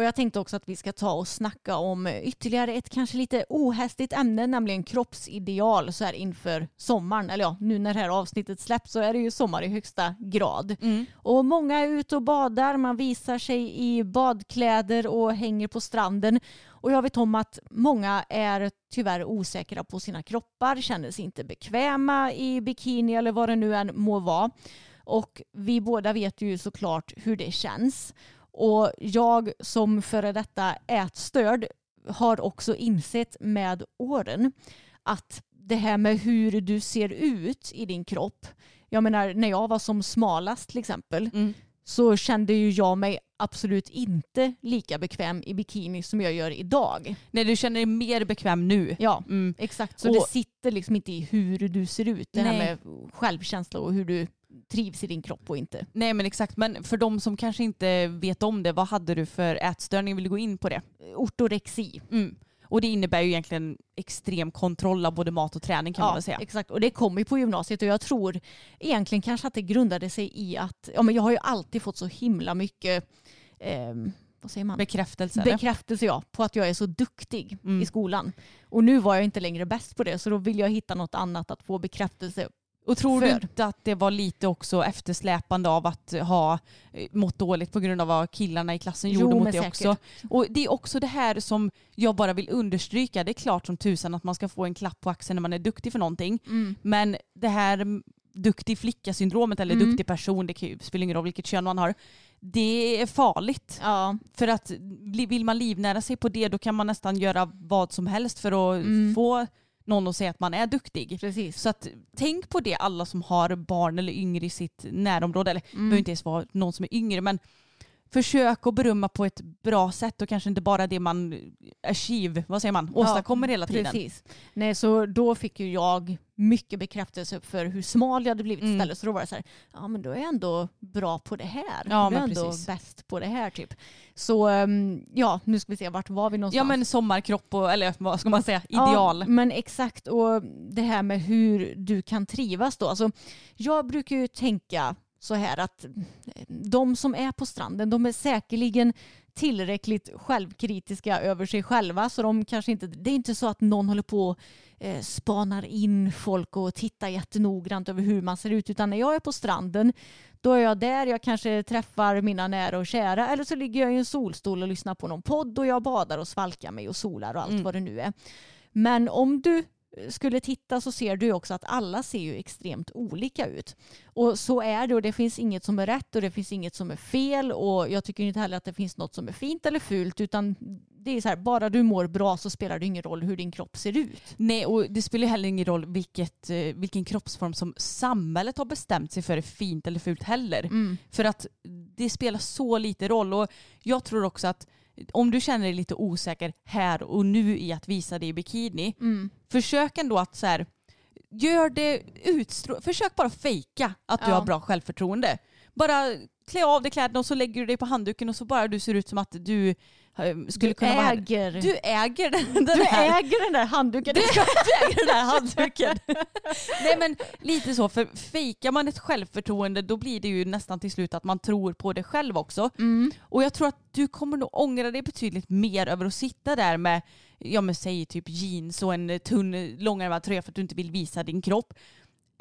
Och jag tänkte också att vi ska ta och snacka om ytterligare ett kanske lite ohästigt ämne, nämligen kroppsideal så här inför sommaren. Eller ja, nu när det här avsnittet släpps så är det ju sommar i högsta grad. Och många är ute och badar, man visar sig i badkläder och hänger på stranden. Och jag vet om att många är tyvärr osäkra på sina kroppar, känner sig inte bekväma i bikini eller vad det nu än må vara. Och vi båda vet ju såklart hur det känns. Och jag som före detta ätstörd har också insett med åren att det här med hur du ser ut i din kropp. Jag menar när jag var som smalast till exempel Mm. så kände ju jag mig absolut inte lika bekväm i bikini som jag gör idag. Nej du känner dig mer bekväm nu. Ja, Mm. exakt. Så Och- det sitter liksom inte i hur du ser ut. Det här Nej. med självkänsla och hur du trivs i din kropp och inte. Nej men exakt men för de som kanske inte vet om det vad hade du för ätstörning? Vill du gå in på det? Ortorexi. Mm. Och det innebär ju egentligen extrem kontroll av både mat och träning kan man väl säga. Exakt, och det kom ju på gymnasiet och jag tror egentligen kanske att det grundade sig i att ja, men jag har ju alltid fått så himla mycket ehm, vad säger man? Bekräftelse. Bekräftelse ja, på att jag är så duktig Mm. i skolan. Och nu var jag inte längre bäst på det så då vill jag hitta något annat att få bekräftelse. Och tror du för. inte att det var lite också eftersläpande av att ha eh, mått dåligt på grund av vad killarna i klassen Jo, gjorde mot det också? Och det är också det här som jag bara vill understryka. Det är klart som tusan att man ska få en klapp på axeln när man är duktig för någonting. Men det här mm, duktig flicka-syndromet eller Mm. duktig person, det spelar ingen roll vilket kön man har. Det är farligt. Ja, För att vill man livnära sig på det då kan man nästan göra vad som helst för att Mm. få någon att säga att man är duktig. precis. Så att, tänk på det alla som har barn eller yngre i sitt närområde. Eller Mm. behöver inte ens vara någon som är yngre men försök att berömma på ett bra sätt och kanske inte bara det man achieve, vad säger man, åstadkommer hela tiden. Precis. Nej, så då fick ju jag mycket bekräftelse för hur smal jag hade blivit Mm. istället. Så då var det så här, ja men då är jag ändå bra på det här. Ja, då är jag ändå precis. bäst på det här typ. Så ehm, ja, nu ska vi se, vart var vi någonstans? Ja men sommarkropp och, eller vad ska man säga, ideal. Ja, men exakt. Och det här med hur du kan trivas då. Alltså, jag brukar ju tänka så här att de som är på stranden, de är säkerligen tillräckligt självkritiska över sig själva. Så de kanske inte, det är inte så att någon håller på och eh, spanar in folk och tittar jättenoggrant över hur man ser ut. Utan när jag är på stranden, då är jag där, jag kanske träffar mina nära och kära. Eller så ligger jag i en solstol och lyssnar på någon podd och jag badar och svalkar mig och solar och allt Mm. vad det nu är. Men om du skulle titta så ser du också att alla ser ju extremt olika ut. Och så är det och det finns inget som är rätt och det finns inget som är fel och jag tycker inte heller att det finns något som är fint eller fult utan det är så här, bara du mår bra så spelar det ingen roll hur din kropp ser ut. Nej, och det spelar heller ingen roll vilket, eh, vilken kroppsform som samhället har bestämt sig för är fint eller fult heller. Mm. För att det spelar så lite roll och jag tror också att om du känner dig lite osäker här och nu i att visa dig i bikini, Mm. försök ändå att så här, gör det utstrå- försök bara fejka att du Ja. har bra självförtroende. Bara klä av dig kläderna och så lägger du dig på handduken och så bara du ser ut som att du skulle Du kunna vara här. äger, Du äger den, den du här äger den där handduken. du äger den här handduken. Nej men lite så, för fejkar man ett självförtroende då blir det ju nästan till slut att man tror på det själv också. Mm. Och jag tror att du kommer nog ångra dig betydligt mer över att sitta där med, ja men säg typ jeans och en tunn långärmad tröja för att du inte vill visa din kropp.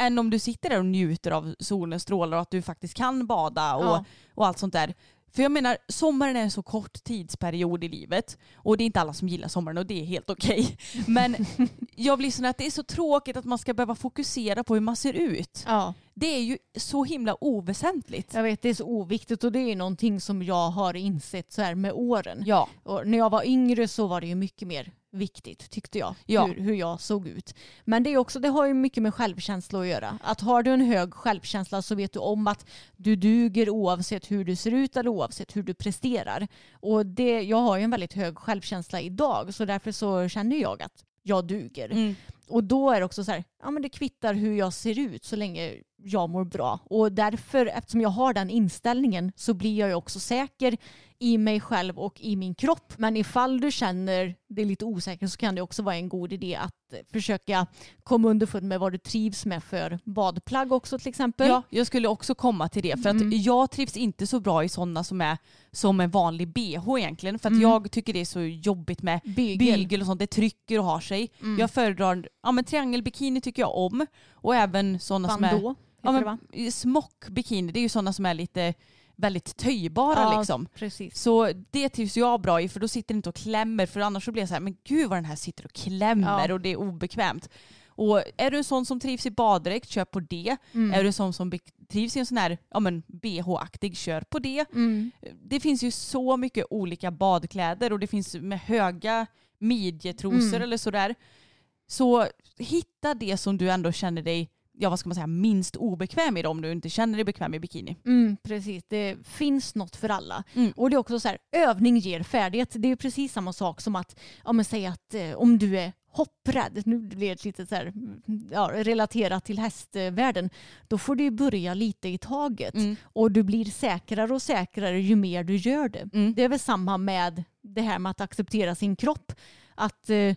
Än om du sitter där och njuter av solens strålar och att du faktiskt kan bada och, Ja. och allt sånt där. För jag menar, sommaren är en så kort tidsperiod i livet och det är inte alla som gillar sommaren och det är helt okej. Men jag blir sån att det är så tråkigt att man ska behöva fokusera på hur man ser ut. Ja, Det är ju så himla oväsentligt. jag vet det är så oviktigt och det är någonting som jag har insett så här med åren. Ja, Och när jag var yngre så var det ju mycket mer viktigt tyckte jag. Ja. Hur, hur jag såg ut. Men det, är också, det har ju mycket med självkänsla att göra. Att har du en hög självkänsla så vet du om att du duger oavsett hur du ser ut eller oavsett hur du presterar. Och det, jag har ju en väldigt hög självkänsla idag så därför så känner jag att jag duger. mm. Och då är det också så här, ja men det kvittar hur jag ser ut så länge jag mår bra. Och därför, eftersom jag har den inställningen så blir jag ju också säker i mig själv och i min kropp. Men ifall du känner dig lite osäker så kan det också vara en god idé att försöka komma underfund med vad du trivs med för badplagg också till exempel. Ja, jag skulle också komma till det. För att Mm. jag trivs inte så bra i sådana som är som en vanlig bh egentligen. För att Mm. jag tycker det är så jobbigt med Bygel. bygel och sånt. Det trycker och har sig. Mm. Jag föredrar, ja men triangelbikini tycker jag om. Och även sådana som är, ja, heter det va? men, smockbikini, det är ju sådana som är lite väldigt töjbara liksom. precis. Så det trivs jag bra i för då sitter det inte och klämmer för annars så blir jag så här, men gud vad den här sitter och klämmer Ja. och det är obekvämt. Och är du en sån som trivs i baddräkt, kör på det. Mm. Är du en sån som trivs i en sån här ja, men bh-aktig, kör på det. Mm. Det finns ju så mycket olika badkläder och det finns med höga midjetrosor Mm. eller sådär. Så hitta det som du ändå känner dig ja, vad ska man säga, minst obekväm i det om du inte känner dig bekväm i bikini. Mm, precis, det finns något för alla. Mm. Och det är också så här, övning ger färdighet. Det är ju precis samma sak som att, ja men säg att eh, om du är hopprädd, nu blir det lite så här, ja, relaterat till hästvärlden, då får du börja lite i taget. Mm. Och du blir säkrare och säkrare ju mer du gör det. Mm. Det är väl samma med det här med att acceptera sin kropp. Att eh,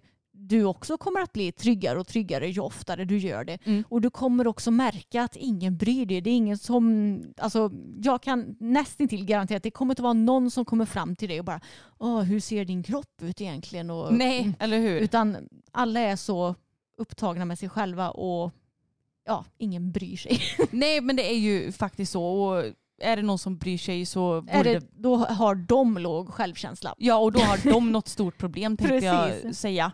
du också kommer att bli tryggare och tryggare ju oftare du gör det. Mm. Och du kommer också märka att ingen bryr dig. Det är ingen som, alltså jag kan nästintill garantera att det kommer inte vara någon som kommer fram till dig och bara Åh, hur ser din kropp ut egentligen? Och, Nej, eller hur? Utan alla är så upptagna med sig själva och ja, ingen bryr sig. Nej men det är ju faktiskt så. Och är det någon som bryr sig så borde det, då har de låg självkänsla. Ja och då har de något stort problem tänkte jag säga.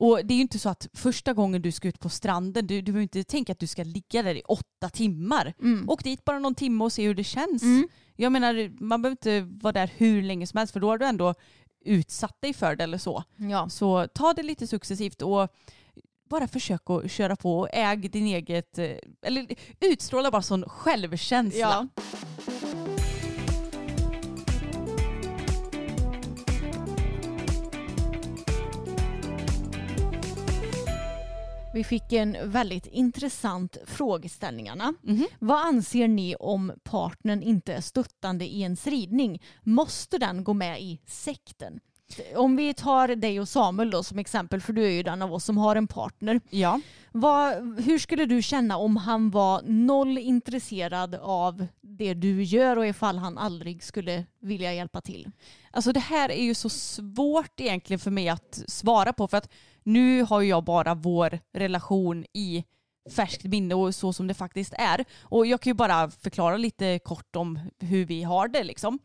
Och det är ju inte så att första gången du ska ut på stranden, du, du behöver inte tänka att du ska ligga där i åtta timmar. Mm. Åk dit bara någon timme och se hur det känns. Mm. Jag menar, man behöver inte vara där hur länge som helst för då har du ändå utsatt dig för det eller så. Ja. Så ta det lite successivt och bara försök att köra på och äg din eget, eh, eller utstråla bara sån självkänsla. Ja. Vi fick en väldigt intressant frågeställningarna. Mhm. Vad anser ni om partnern inte är stöttande i ens ridning? Måste den gå med i sekten? Om vi tar dig och Samuel då som exempel, för du är ju den av oss som har en partner. ja. Vad, hur skulle du känna om han var noll intresserad av det du gör och ifall han aldrig skulle vilja hjälpa till? Alltså det här är ju så svårt egentligen för mig att svara på för att nu har ju jag bara vår relation i färskt minne och så som det faktiskt är. Och jag kan ju bara förklara lite kort om hur vi har det liksom.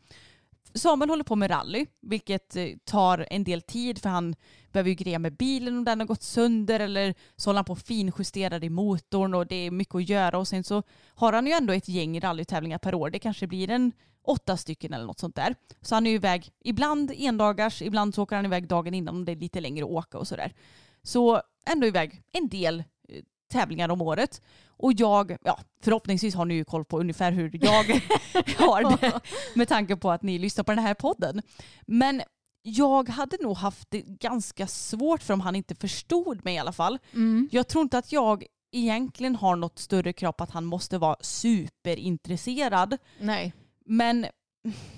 Samuel håller på med rally, vilket eh, tar en del tid för han behöver ju greja med bilen om den har gått sönder eller så håller han på och finjusterar i motorn och det är mycket att göra och sen så har han ju ändå ett gäng rallytävlingar per år. Det kanske blir en åtta stycken eller något sånt där. Så han är ju iväg ibland endagars, ibland så åker han iväg dagen innan om det är lite längre att åka och sådär. Så ändå iväg en del eh, tävlingar om året. Och jag, ja förhoppningsvis har ni ju koll på ungefär hur jag har det med tanke på att ni lyssnar på den här podden. Men jag hade nog haft det ganska svårt för om han inte förstod mig i alla fall. Mm. Jag tror inte att jag egentligen har något större krav på att han måste vara superintresserad. Nej. Men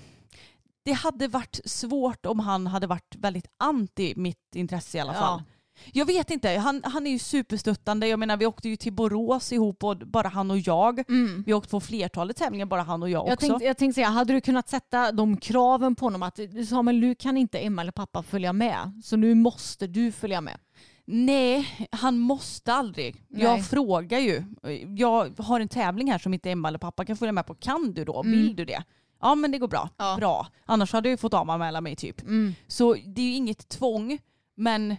det hade varit svårt om han hade varit väldigt anti mitt intresse i alla fall. Ja. Jag vet inte, han, han är ju superstöttande. Jag menar vi åkte ju till Borås ihop, och bara han och jag. Mm. Vi har åkt på flertalet tävlingar, bara han och jag, Jag också. tänkte, jag tänkte säga, hade du kunnat sätta de kraven på honom att Samuel, nu kan inte Emma eller pappa följa med, så nu måste du följa med. Nej, han måste aldrig. Nej. Jag frågar ju. Jag har en tävling här som inte Emma eller pappa kan följa med på. Kan du då? Mm. Vill du det? Ja men det går bra. Ja. Bra. Annars hade jag ju fått avanmäla mig typ. Mm. Så det är ju inget tvång. Men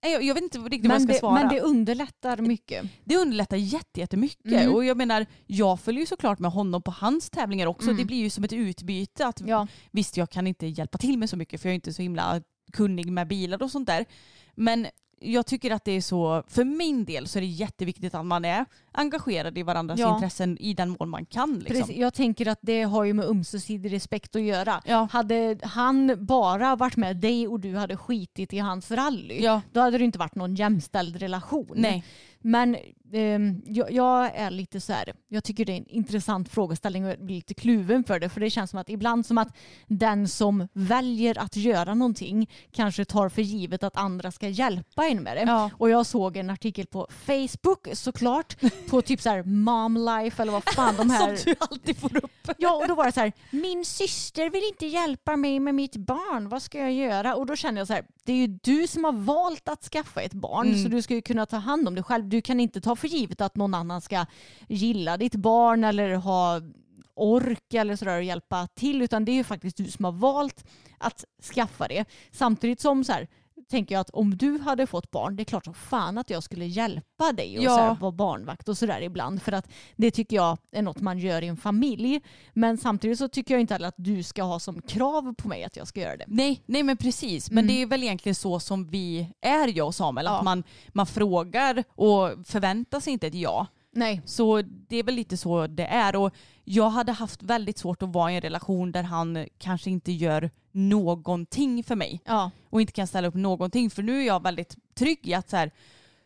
jag, jag vet inte riktigt vad jag Men, ska det, svara. men det underlättar mycket. Det underlättar jätte- jättemycket. Mm. Och jag menar, jag följer ju såklart med honom på hans tävlingar också. Mm. Det blir ju som ett utbyte. Att, Ja. Visst, jag kan inte hjälpa till med så mycket för jag är inte så himla kunnig med bilar och sånt där. Men jag tycker att det är så, för min del så är det jätteviktigt att man är engagerad i varandras Ja. intressen i den mån man kan. Liksom. Precis, jag tänker att det har ju med ömsesidig respekt att göra. Ja. Hade han bara varit med dig och du hade skitit i hans rally, Ja. då hade det inte varit någon jämställd relation. Nej. Men ehm, jag, jag är lite så här, jag tycker det är en intressant frågeställning och jag blir lite kluven för det. För det känns som att ibland som att den som väljer att göra någonting kanske tar för givet att andra ska hjälpa en med det. Ja. Och jag såg en artikel på Facebook såklart, på typ så här mom life eller vad fan de här... Som du alltid får upp. Ja, och då var det så här, min syster vill inte hjälpa mig med mitt barn, vad ska jag göra? Och då kände jag så här, det är ju du som har valt att skaffa ett barn, Mm. så du ska ju kunna ta hand om det själv. Du kan inte ta för givet att någon annan ska gilla ditt barn eller ha ork eller sådär och hjälpa till, utan det är ju faktiskt du som har valt att skaffa det. Samtidigt som så här, tänker jag att om du hade fått barn, det är klart som fan att jag skulle hjälpa dig och Ja. så här, vara barnvakt och sådär ibland. För att det tycker jag är något man gör i en familj. Men samtidigt så tycker jag inte heller att du ska ha som krav på mig att jag ska göra det. Nej, nej men precis. Men Mm. det är väl egentligen så som vi är jag och Samuel. Ja. Att man, man frågar och förväntar sig inte ett ja. Nej. Så det är väl lite så det är. Och jag hade haft väldigt svårt att vara i en relation där han kanske inte gör någonting för mig. Ja. Och inte kan ställa upp någonting. För nu är jag väldigt trygg i att så här,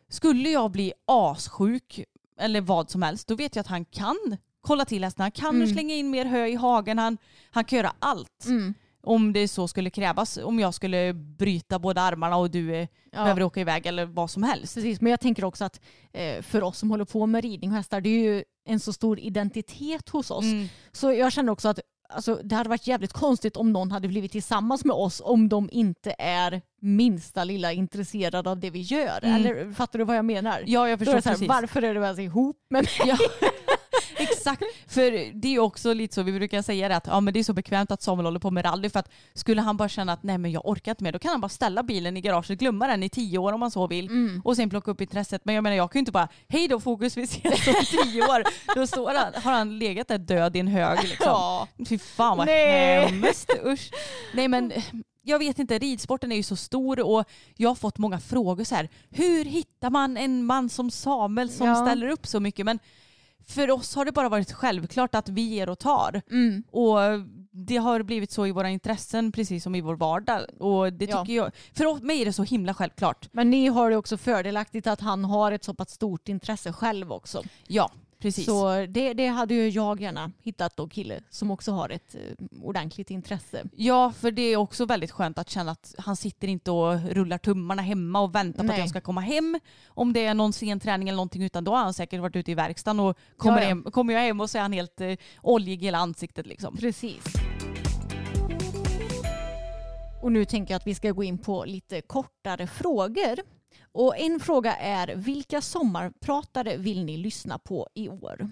skulle jag bli assjuk eller vad som helst, då vet jag att han kan kolla till hästen. Han kan Mm. slänga in mer hö i hagen. Han, han kan göra allt. Mm. Om det så skulle krävas. Om jag skulle bryta båda armarna och du eh, Ja. behöver åka iväg eller vad som helst. Precis, men jag tänker också att eh, för oss som håller på med ridning och hästar, det är ju en så stor identitet hos oss. Mm. Så jag känner också att alltså, det hade varit jävligt konstigt om någon hade blivit tillsammans med oss om de inte är minsta lilla intresserade av det vi gör. Mm. Eller fattar du vad jag menar? Ja, jag är förstår så här, precis. varför är du ens ihop med mig? Ja, exakt. För det är också lite så, vi brukar säga det att ja, men det är så bekvämt att Samuel håller på med rally för att skulle han bara känna att nej men jag orkar inte mer då kan han bara ställa bilen i garaget, glömma den i tio år om han så vill Mm. och sen plocka upp intresset. Men jag menar jag kan ju inte bara hej då fokus vi ses om tio år. Då står han, har han legat där död i en hög liksom. Ja. Fy fan vad Nej. hemskt, usch. Nej men jag vet inte, ridsporten är ju så stor och jag har fått många frågor så här. Hur hittar man en man som Samuel som Ja. ställer upp så mycket? Men för oss har det bara varit självklart att vi ger och tar. Mm. Och det har blivit så i våra intressen precis som i vår vardag. Och det Ja. tycker jag, för mig är det så himla självklart. Men ni har det också fördelaktigt att han har ett så pass stort intresse själv också. Ja, precis. Så det, det hade ju jag gärna hittat då kille som också har ett eh, ordentligt intresse. Ja, för det är också väldigt skönt att känna att han sitter inte och rullar tummarna hemma och väntar på Nej. att jag ska komma hem. Om det är någon sen träning eller någonting utan då har han säkert varit ute i verkstaden och kommer, Ja, ja. Hem, kommer jag hem och så är han helt eh, oljig i hela ansiktet liksom. Precis. Och nu tänker jag att vi ska gå in på lite kortare frågor. Och en fråga är, vilka sommarpratare vill ni lyssna på i år?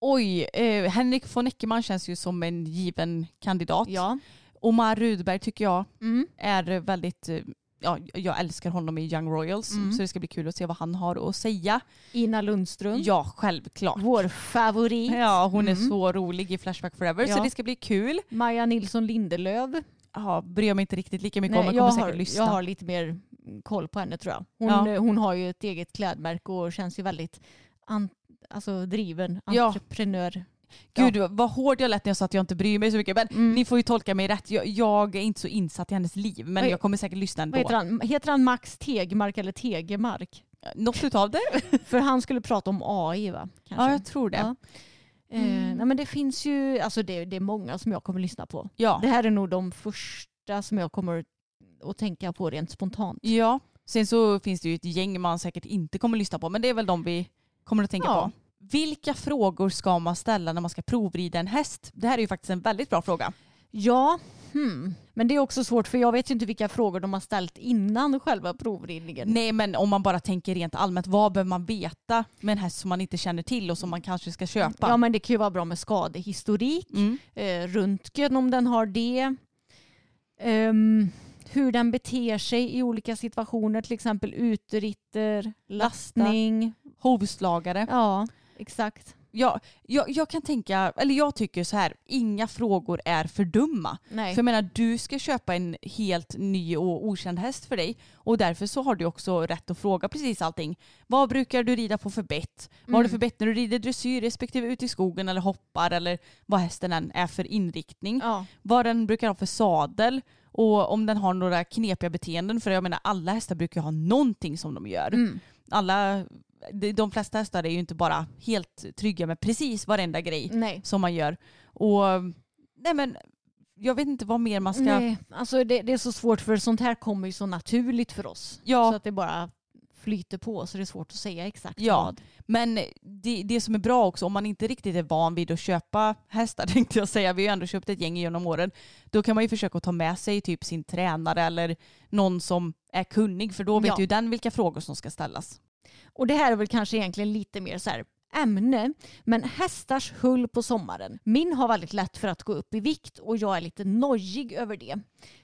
Oj, eh, Henrik von Eckermann känns ju som en given kandidat. Ja, Omar Rudberg tycker jag Mm. är väldigt, eh, ja, jag älskar honom i Young Royals Mm. så det ska bli kul att se vad han har att säga. Ina Lundström. Ja, självklart. Vår favorit. Ja, hon är Mm. så rolig i Flashback Forever Ja. så det ska bli kul. Maja Nilsson Lindelöf. Ja, bryr jag mig inte riktigt lika mycket om, Nej, men jag, kommer har, säkert lyssna. jag har lite mer koll på henne tror jag. Hon, Ja. eh, hon har ju ett eget klädmärke och känns ju väldigt an, alltså, driven Ja. entreprenör. Gud vad hård jag lät när jag sa att jag inte bryr mig så mycket. Men Mm. ni får ju tolka mig rätt. Jag, jag är inte så insatt i hennes liv men Oj. jag kommer säkert lyssna Vad heter ändå. han? Heter han Max Tegmark eller Tegemark? Något utav det? För han skulle prata om AI va? Kanske. Ja, jag tror det. Ja. Mm. Eh, nej, men det finns ju, alltså det, det är många som jag kommer lyssna på. Ja. Det här är nog de första som jag kommer att tänka på rent spontant. ja. Sen så finns det ju ett gäng man säkert inte kommer lyssna på men det är väl de vi kommer att tänka Ja. på. Vilka frågor ska man ställa när man ska provrida en häst? Det här är ju faktiskt en väldigt bra fråga. Ja, hmm. men det är också svårt för jag vet ju inte vilka frågor de har ställt innan själva provridningen. Nej men om man bara tänker rent allmänt, vad behöver man veta med en häst som man inte känner till och som man kanske ska köpa? Ja men det kan ju vara bra med skadehistorik, Mm. eh, röntgen om den har det. Ehm, hur den beter sig i olika situationer, till exempel uteritter, lastning. Hovslagare. Ja, exakt. Ja, jag, jag kan tänka, eller jag tycker så här, inga frågor är för dumma. Nej. För jag menar, du ska köpa en helt ny och okänd häst för dig och därför så har du också rätt att fråga precis allting. Vad brukar du rida på för bett? Vad har du Mm. för bett när du rider dressyr respektive ute i skogen eller hoppar eller vad hästen än är för inriktning? Ja. Vad den brukar ha för sadel och om den har några knepiga beteenden. För jag menar alla hästar brukar ha någonting som de gör. Mm. Alla, de, de flesta hästar är ju inte bara helt trygga med precis varenda grej Nej. som man gör. Och nej men jag vet inte vad mer man ska... Nej, alltså det, det är så svårt för sånt här kommer ju så naturligt för oss. Ja. Så att det bara flyter på så det är svårt att säga exakt Ja. vad. Men det, det som är bra också, om man inte riktigt är van vid att köpa hästar tänkte jag säga, vi har ju ändå köpt ett gäng genom åren, då kan man ju försöka ta med sig typ sin tränare eller någon som är kunnig för då vet Ja. ju den vilka frågor som ska ställas. Och det här är väl kanske egentligen lite mer så här ämne, men hästars hull på sommaren. Min har väldigt lätt för att gå upp i vikt och jag är lite nojig över det.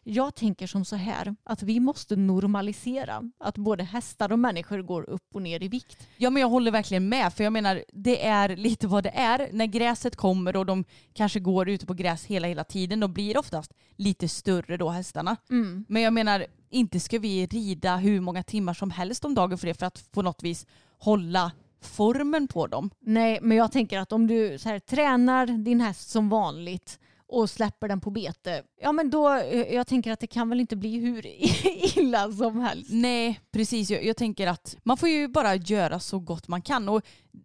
Jag tänker som så här att vi måste normalisera att både hästar och människor går upp och ner i vikt. Ja men jag håller verkligen med för jag menar det är lite vad det är. När gräset kommer och de kanske går ute på gräs hela hela tiden då blir oftast lite större då hästarna. Mm. Men jag menar inte ska vi rida hur många timmar som helst om dagen för det för att på något vis hålla formen på dem. Nej, men jag tänker att om du så här, tränar din häst som vanligt och släpper den på bete, ja men då, eh, jag tänker att det kan väl inte bli hur illa som helst. Nej precis, jag, jag tänker att man får ju bara göra så gott man kan och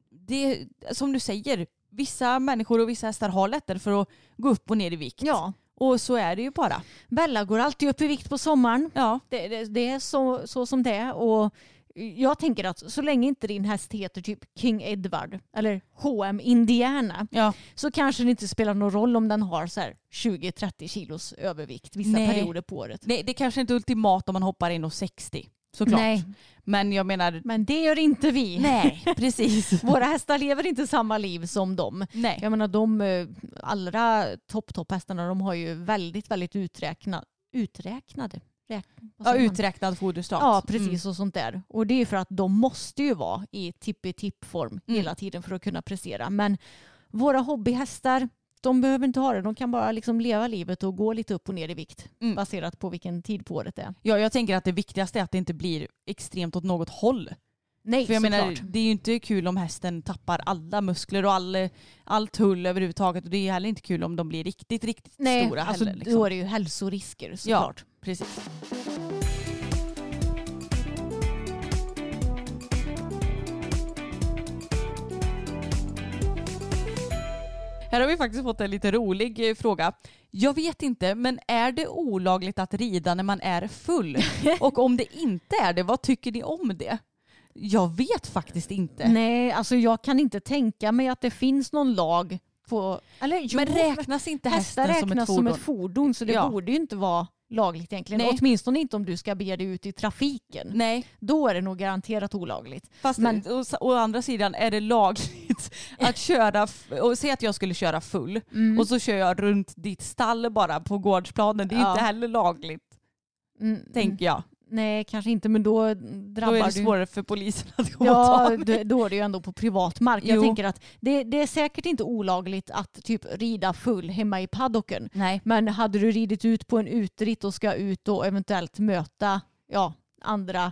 det som du säger, vissa människor och vissa hästar har lättare för att gå upp och ner i vikt. Ja, Och så är det ju bara. Bella går alltid upp i vikt på sommaren. Ja, Det, det, det är så, så som det är. Och jag tänker att så länge inte din häst heter typ King Edward eller H&M Indiana ja. så kanske det inte spelar någon roll om den har så här 20-30 kilos övervikt vissa Nej. perioder på året. Det, det kanske inte är ultimat om man hoppar in och 60 såklart. Nej, Men jag menar, men det gör inte vi. nej precis. Våra hästar lever inte samma liv som dem. nej. Jag menar de eh, allra topp topp hästarna de har ju väldigt väldigt uträkna, uträknade. Ja, uträknad foderstat. Ja, precis Mm. och sånt där. Och det är för att de måste ju vara i tippi-tipp-form Mm. hela tiden för att kunna prestera. Men våra hobbyhästar, de behöver inte ha det. De kan bara liksom leva livet och gå lite upp och ner i vikt Mm. baserat på vilken tid på året det är. Ja, jag tänker att det viktigaste är att det inte blir extremt åt något håll. Nej, För jag menar, det är ju inte kul om hästen tappar alla muskler och all, all tull överhuvudtaget. Och det är heller inte kul om de blir riktigt, riktigt Nej, stora alltså, heller. Liksom. då är det ju hälsorisker såklart. Precis. Här har vi faktiskt fått en lite rolig eh, fråga. Jag vet inte, men är det olagligt att rida när man är full? Och om det inte är det, vad tycker ni om det? Jag vet faktiskt inte. Nej, alltså jag kan inte tänka mig att det finns någon lag på... Eller jo, men räknas inte hästar hästen som ett räknas fordon? som ett fordon så det Ja. borde ju inte vara lagligt egentligen. Nej. Åtminstone inte om du ska bege dig ut i trafiken. Nej, Då är det nog garanterat olagligt. fast Men- å, å andra sidan är det lagligt att köra, och säg att jag skulle köra full och så kör jag runt ditt stall bara på gårdsplanen. Det är Ja. inte heller lagligt, Mm, tänker jag. Nej, kanske inte, men då Då drabbar är det du... svårare för polisen att komma och Ja, ta mig. då, då är det ju ändå på privat mark. Jag Jo. tänker att det, det är säkert inte olagligt att typ rida full hemma i paddocken. Nej. Men hade du ridit ut på en utritt och ska ut och eventuellt möta ja, andra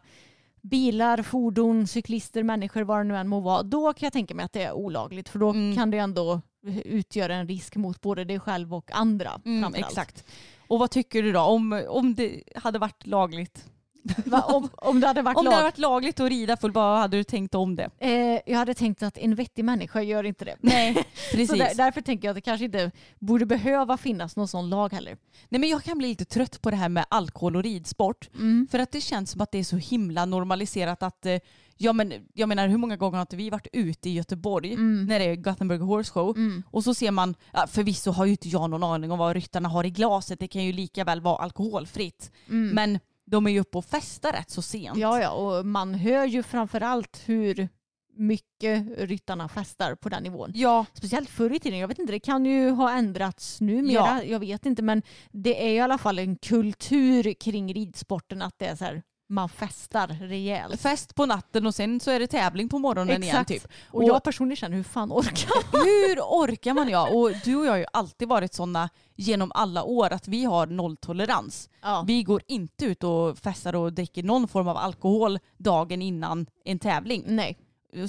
bilar, fordon, cyklister, människor, vad det nu än må vara, då kan jag tänka mig att det är olagligt. För då Mm. kan det ändå utgöra en risk mot både dig själv och andra. Mm, exakt. Och vad tycker du då om, om det hade varit lagligt? Va, om, om det hade varit Om det lag. hade varit lagligt att rida full, vad hade du tänkt om det? Eh, jag hade tänkt att en vettig människa gör inte det. Nej, precis. Så där, därför tänker jag att det kanske inte borde behöva finnas någon sån lag heller. Nej, men jag kan bli lite trött på det här med alkohol och ridsport. Mm. För att det känns som att det är så himla normaliserat att eh, Ja men jag menar hur många gånger har inte vi varit ute i Göteborg Mm. när det är Gothenburg Horse Show och så ser man, ja, förvisso har ju inte jag någon aning om vad ryttarna har i glaset, det kan ju lika väl vara alkoholfritt. Men de är ju uppe och festar rätt så sent. Ja, ja, och man hör ju framför allt hur mycket ryttarna festar på den nivån. ja, Speciellt förr i tiden. Jag vet inte, det kan ju ha ändrats numera. Ja. Jag vet inte, men det är i alla fall en kultur kring ridsporten att det är så här, man festar rejält. fest på natten och sen så är det tävling på morgonen Exakt. igen typ. Och jag personligen känner, hur fan orkar Hur orkar man ja? Och du och jag har ju alltid varit sådana genom alla år att vi har nolltolerans. ja. Vi går inte ut och festar och dricker någon form av alkohol dagen innan en tävling. Nej.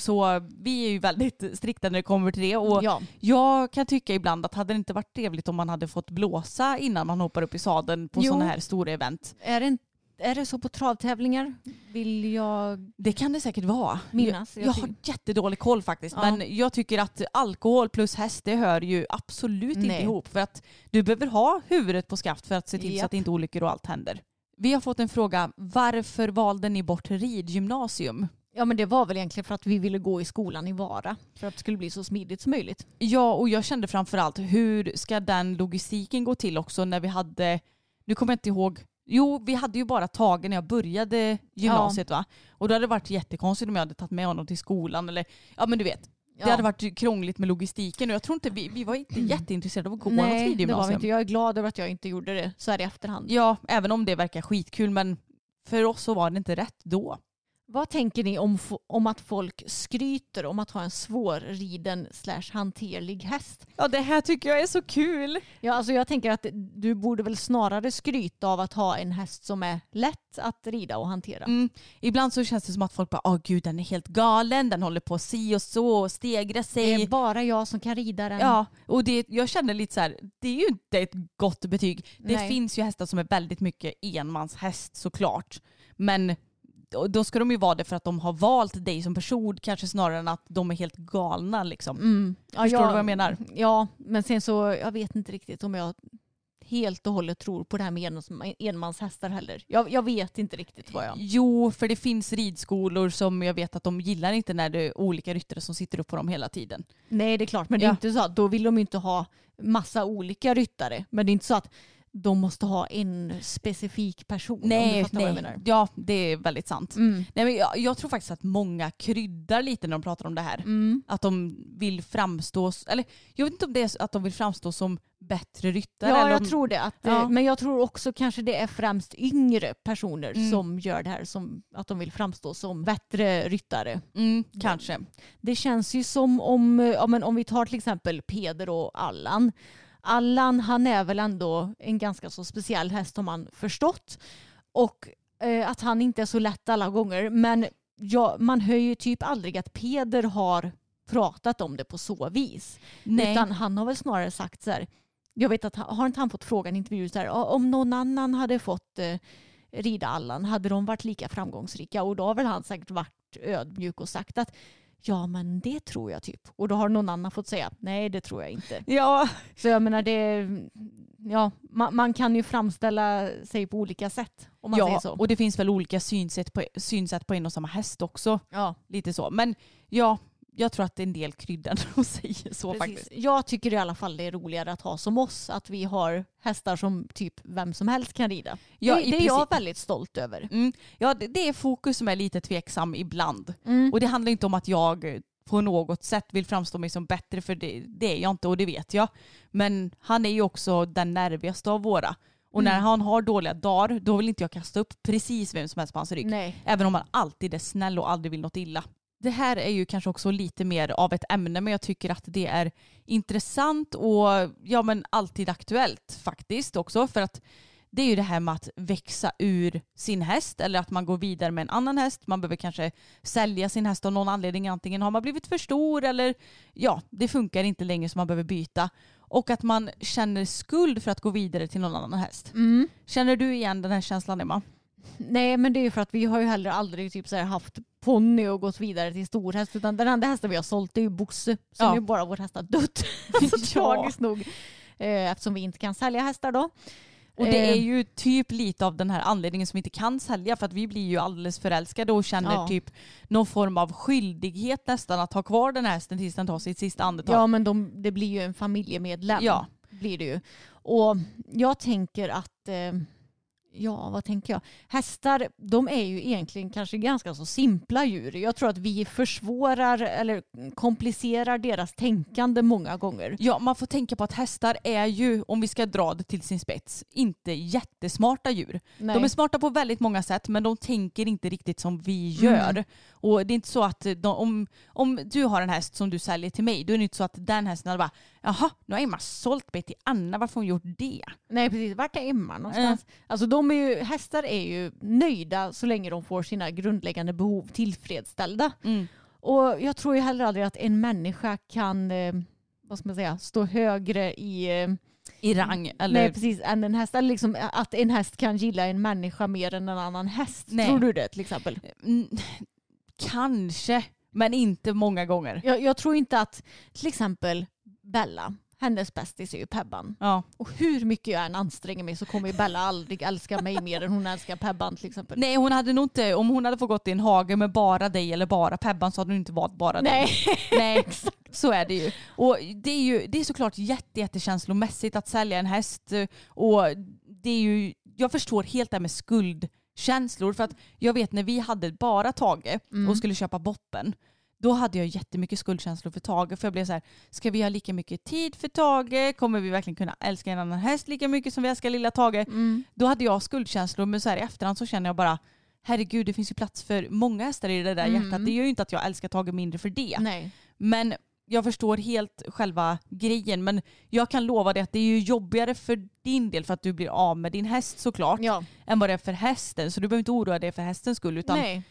Så vi är ju väldigt strikta när det kommer till det. Och Ja. Jag kan tycka ibland att hade det inte varit trevligt om man hade fått blåsa innan man hoppar upp i sadeln på sådana här stora event. Är, det, inte- är det så på travtävlingar? Vill jag Det kan det säkert vara. minnas? Jag, jag har jättedålig koll faktiskt. Ja. Men jag tycker att alkohol plus häst det hör ju absolut inte Nej. ihop. För att du behöver ha huvudet på skaft för att se till så Japp. att inte olyckor och allt händer. Vi har fått en fråga. Varför valde ni bort ridgymnasium? Ja men det var väl egentligen för att vi ville gå i skolan i Vara. För att det skulle bli så smidigt som möjligt. Ja, och jag kände framförallt hur ska den logistiken gå till också när vi hade, nu kommer jag inte ihåg, jo vi hade ju bara Tage när jag började gymnasiet va? Och då hade det varit jättekonstigt om jag hade tagit med honom till skolan eller, ja men du vet. Det Ja. hade varit krångligt med logistiken och jag tror inte vi, vi var inte jätteintresserade av att gå något Nej, det var vi ridgymnasium. inte. Jag är glad över att jag inte gjorde det så här i efterhand. Ja, även om det verkar skitkul men för oss så var det inte rätt då. Vad tänker ni om, om att folk skryter om att ha en svårriden slash hanterlig häst? Ja det här tycker jag är så kul. Ja, alltså jag tänker att du borde väl snarare skryta av att ha en häst som är lätt att rida och hantera. Mm. Ibland så känns det som att folk bara, åh gud den är helt galen, den håller på si och så och stegra sig. Det är bara jag som kan rida den. Ja, och det, jag känner lite så här, det är ju inte ett gott betyg. Det Nej. finns ju hästar som är väldigt mycket enmanshäst såklart. Men då- då ska de ju vara det för att de har valt dig som person kanske snarare än att de är helt galna liksom. Mm. Ja, Förstår du vad jag menar? Ja, men sen så, jag vet inte riktigt om jag helt och hållet tror på det här med enmans- enmanshästar heller. Jag, jag vet inte riktigt vad jag... Jo, för det finns ridskolor som jag vet att de gillar inte när det är olika ryttare som sitter upp på dem hela tiden. Nej, det är klart, men det är Ja. inte så att då vill de inte ha massa olika ryttare. Men det är inte så att de måste ha en specifik person. Nej, nej. Ja, det är väldigt sant. Mm. Nej, men jag, jag tror faktiskt att många kryddar lite när de pratar om det här. Mm. Att de vill framstå, eller jag vet inte om det är att de vill framstå som bättre ryttare. Ja, jag om, tror det. Att, Ja. eh, Men jag tror också kanske det är främst yngre personer Mm. som gör det här. Som, att de vill framstå som bättre ryttare. Mm, kanske. Det känns ju som om, eh, ja, men om vi tar till exempel Peder och Allan. Allan han är väl ändå en ganska så speciell häst har man förstått. Och eh, att han inte är så lätt alla gånger. Men ja, man hör ju typ aldrig att Peder har pratat om det på så vis. Nej. Utan han har väl snarare sagt så här. Jag vet att har inte han fått frågan i intervjuer så här, "Ja, om någon annan hade fått eh, rida Allan, hade de varit lika framgångsrika? Och då har väl han säkert varit ödmjuk och sagt att ja men det tror jag typ. Och då har någon annan fått säga nej det tror jag inte. Ja, Så jag menar det, ja man, man kan ju framställa sig på olika sätt om man säger ja så. och det finns väl olika synsätt på, synsätt på en och samma häst också. Ja, Lite så. Men ja, jag tror att det är en del krydda när de säger så precis. faktiskt. Jag tycker i alla fall det är roligare att ha som oss, att vi har hästar som typ vem som helst kan rida. Ja, det, det är jag väldigt stolt över. Mm. Ja, det, det är fokus som är lite tveksam ibland. Mm. Och det handlar inte om att jag på något sätt vill framstå mig som bättre för det, det är jag inte och det vet jag. Men han är ju också den nervigaste av våra. Och när Mm. han har dåliga dagar då vill inte jag kasta upp precis vem som helst på hans rygg. Nej. Även om han alltid är snäll och aldrig vill något illa. Det här är ju kanske också lite mer av ett ämne men jag tycker att det är intressant och ja men alltid aktuellt faktiskt också för att det är ju det här med att växa ur sin häst eller att man går vidare med en annan häst. Man behöver kanske sälja sin häst av någon anledning. Antingen har man blivit för stor eller ja, det funkar inte längre så man behöver byta. Och att man känner skuld för att gå vidare till någon annan häst. Mm. Känner du igen den här känslan Emma? Nej men det är ju för att vi har ju heller aldrig typ så haft ponny och gått vidare till storhäst utan den enda hästen vi har sålt är ju Bosse. Sen Ja. är bara vår häst har dött. så Ja. tragiskt nog. Eh, eftersom vi inte kan sälja hästar då. Och det Eh. är ju typ lite av den här anledningen som vi inte kan sälja för att vi blir ju alldeles förälskade och känner Ja. typ någon form av skyldighet nästan att ha kvar den här hästen tills den tar sitt sista andetag. Ja men de, det blir ju en familjemedlem. Ja. Blir det ju. Och jag tänker att eh, Ja, vad tänker jag? Hästar, de är ju egentligen kanske ganska så simpla djur. Jag tror att vi försvårar eller komplicerar deras tänkande många gånger. Ja, man får tänka på att hästar är ju, om vi ska dra det till sin spets, inte jättesmarta djur. Nej. De är smarta på väldigt många sätt men de tänker inte riktigt som vi Mm. gör. Och det är inte så att de, om, om du har en häst som du säljer till mig, då är det inte så att den hästen hade bara jaha, nu har Emma sålt mig till Anna, varför har hon gjort det? Nej precis, vart är Emma någonstans? Alltså de är ju, hästar är ju nöjda så länge de får sina grundläggande behov tillfredsställda. Mm. Och jag tror ju heller aldrig att en människa kan, eh, vad ska man säga, stå högre i, eh, I rang eller nej precis, än en häst. Eller liksom att en häst kan gilla en människa mer än en annan häst. Nej. Tror du det till exempel? Mm, Kanske, men inte många gånger. Jag, jag tror inte att till exempel Bella, hennes bästis är ju Pebban. Ja. Och hur mycket jag än anstränger mig så kommer ju Bella aldrig älska mig mer än hon älskar Pebban till exempel. Nej hon hade nog inte, om hon hade fått gått i en hage med bara dig eller bara Pebban så hade hon inte valt bara dig. Nej. Nej, så är det ju. Och det är ju det är såklart jätte, jättekänslomässigt att sälja en häst och det är ju, jag förstår helt det här med skuldkänslor för att jag vet när vi hade bara Tage Mm. och skulle köpa boppen då hade jag jättemycket skuldkänslor för Tage för jag blev så här, ska vi ha lika mycket tid för Tage? Kommer vi verkligen kunna älska en annan häst lika mycket som vi älskar lilla Tage? Mm. Då hade jag skuldkänslor men så här i efterhand så känner jag bara herregud det finns ju plats för många hästar i det där Mm. hjärtat. Det gör ju inte att jag älskar Tage mindre för det. Nej. Men jag förstår helt själva grejen men jag kan lova dig att det är ju jobbigare för din del för att du blir av med din häst såklart Ja. än vad det är för hästen. Så du behöver inte oroa dig för hästens skull utan Nej.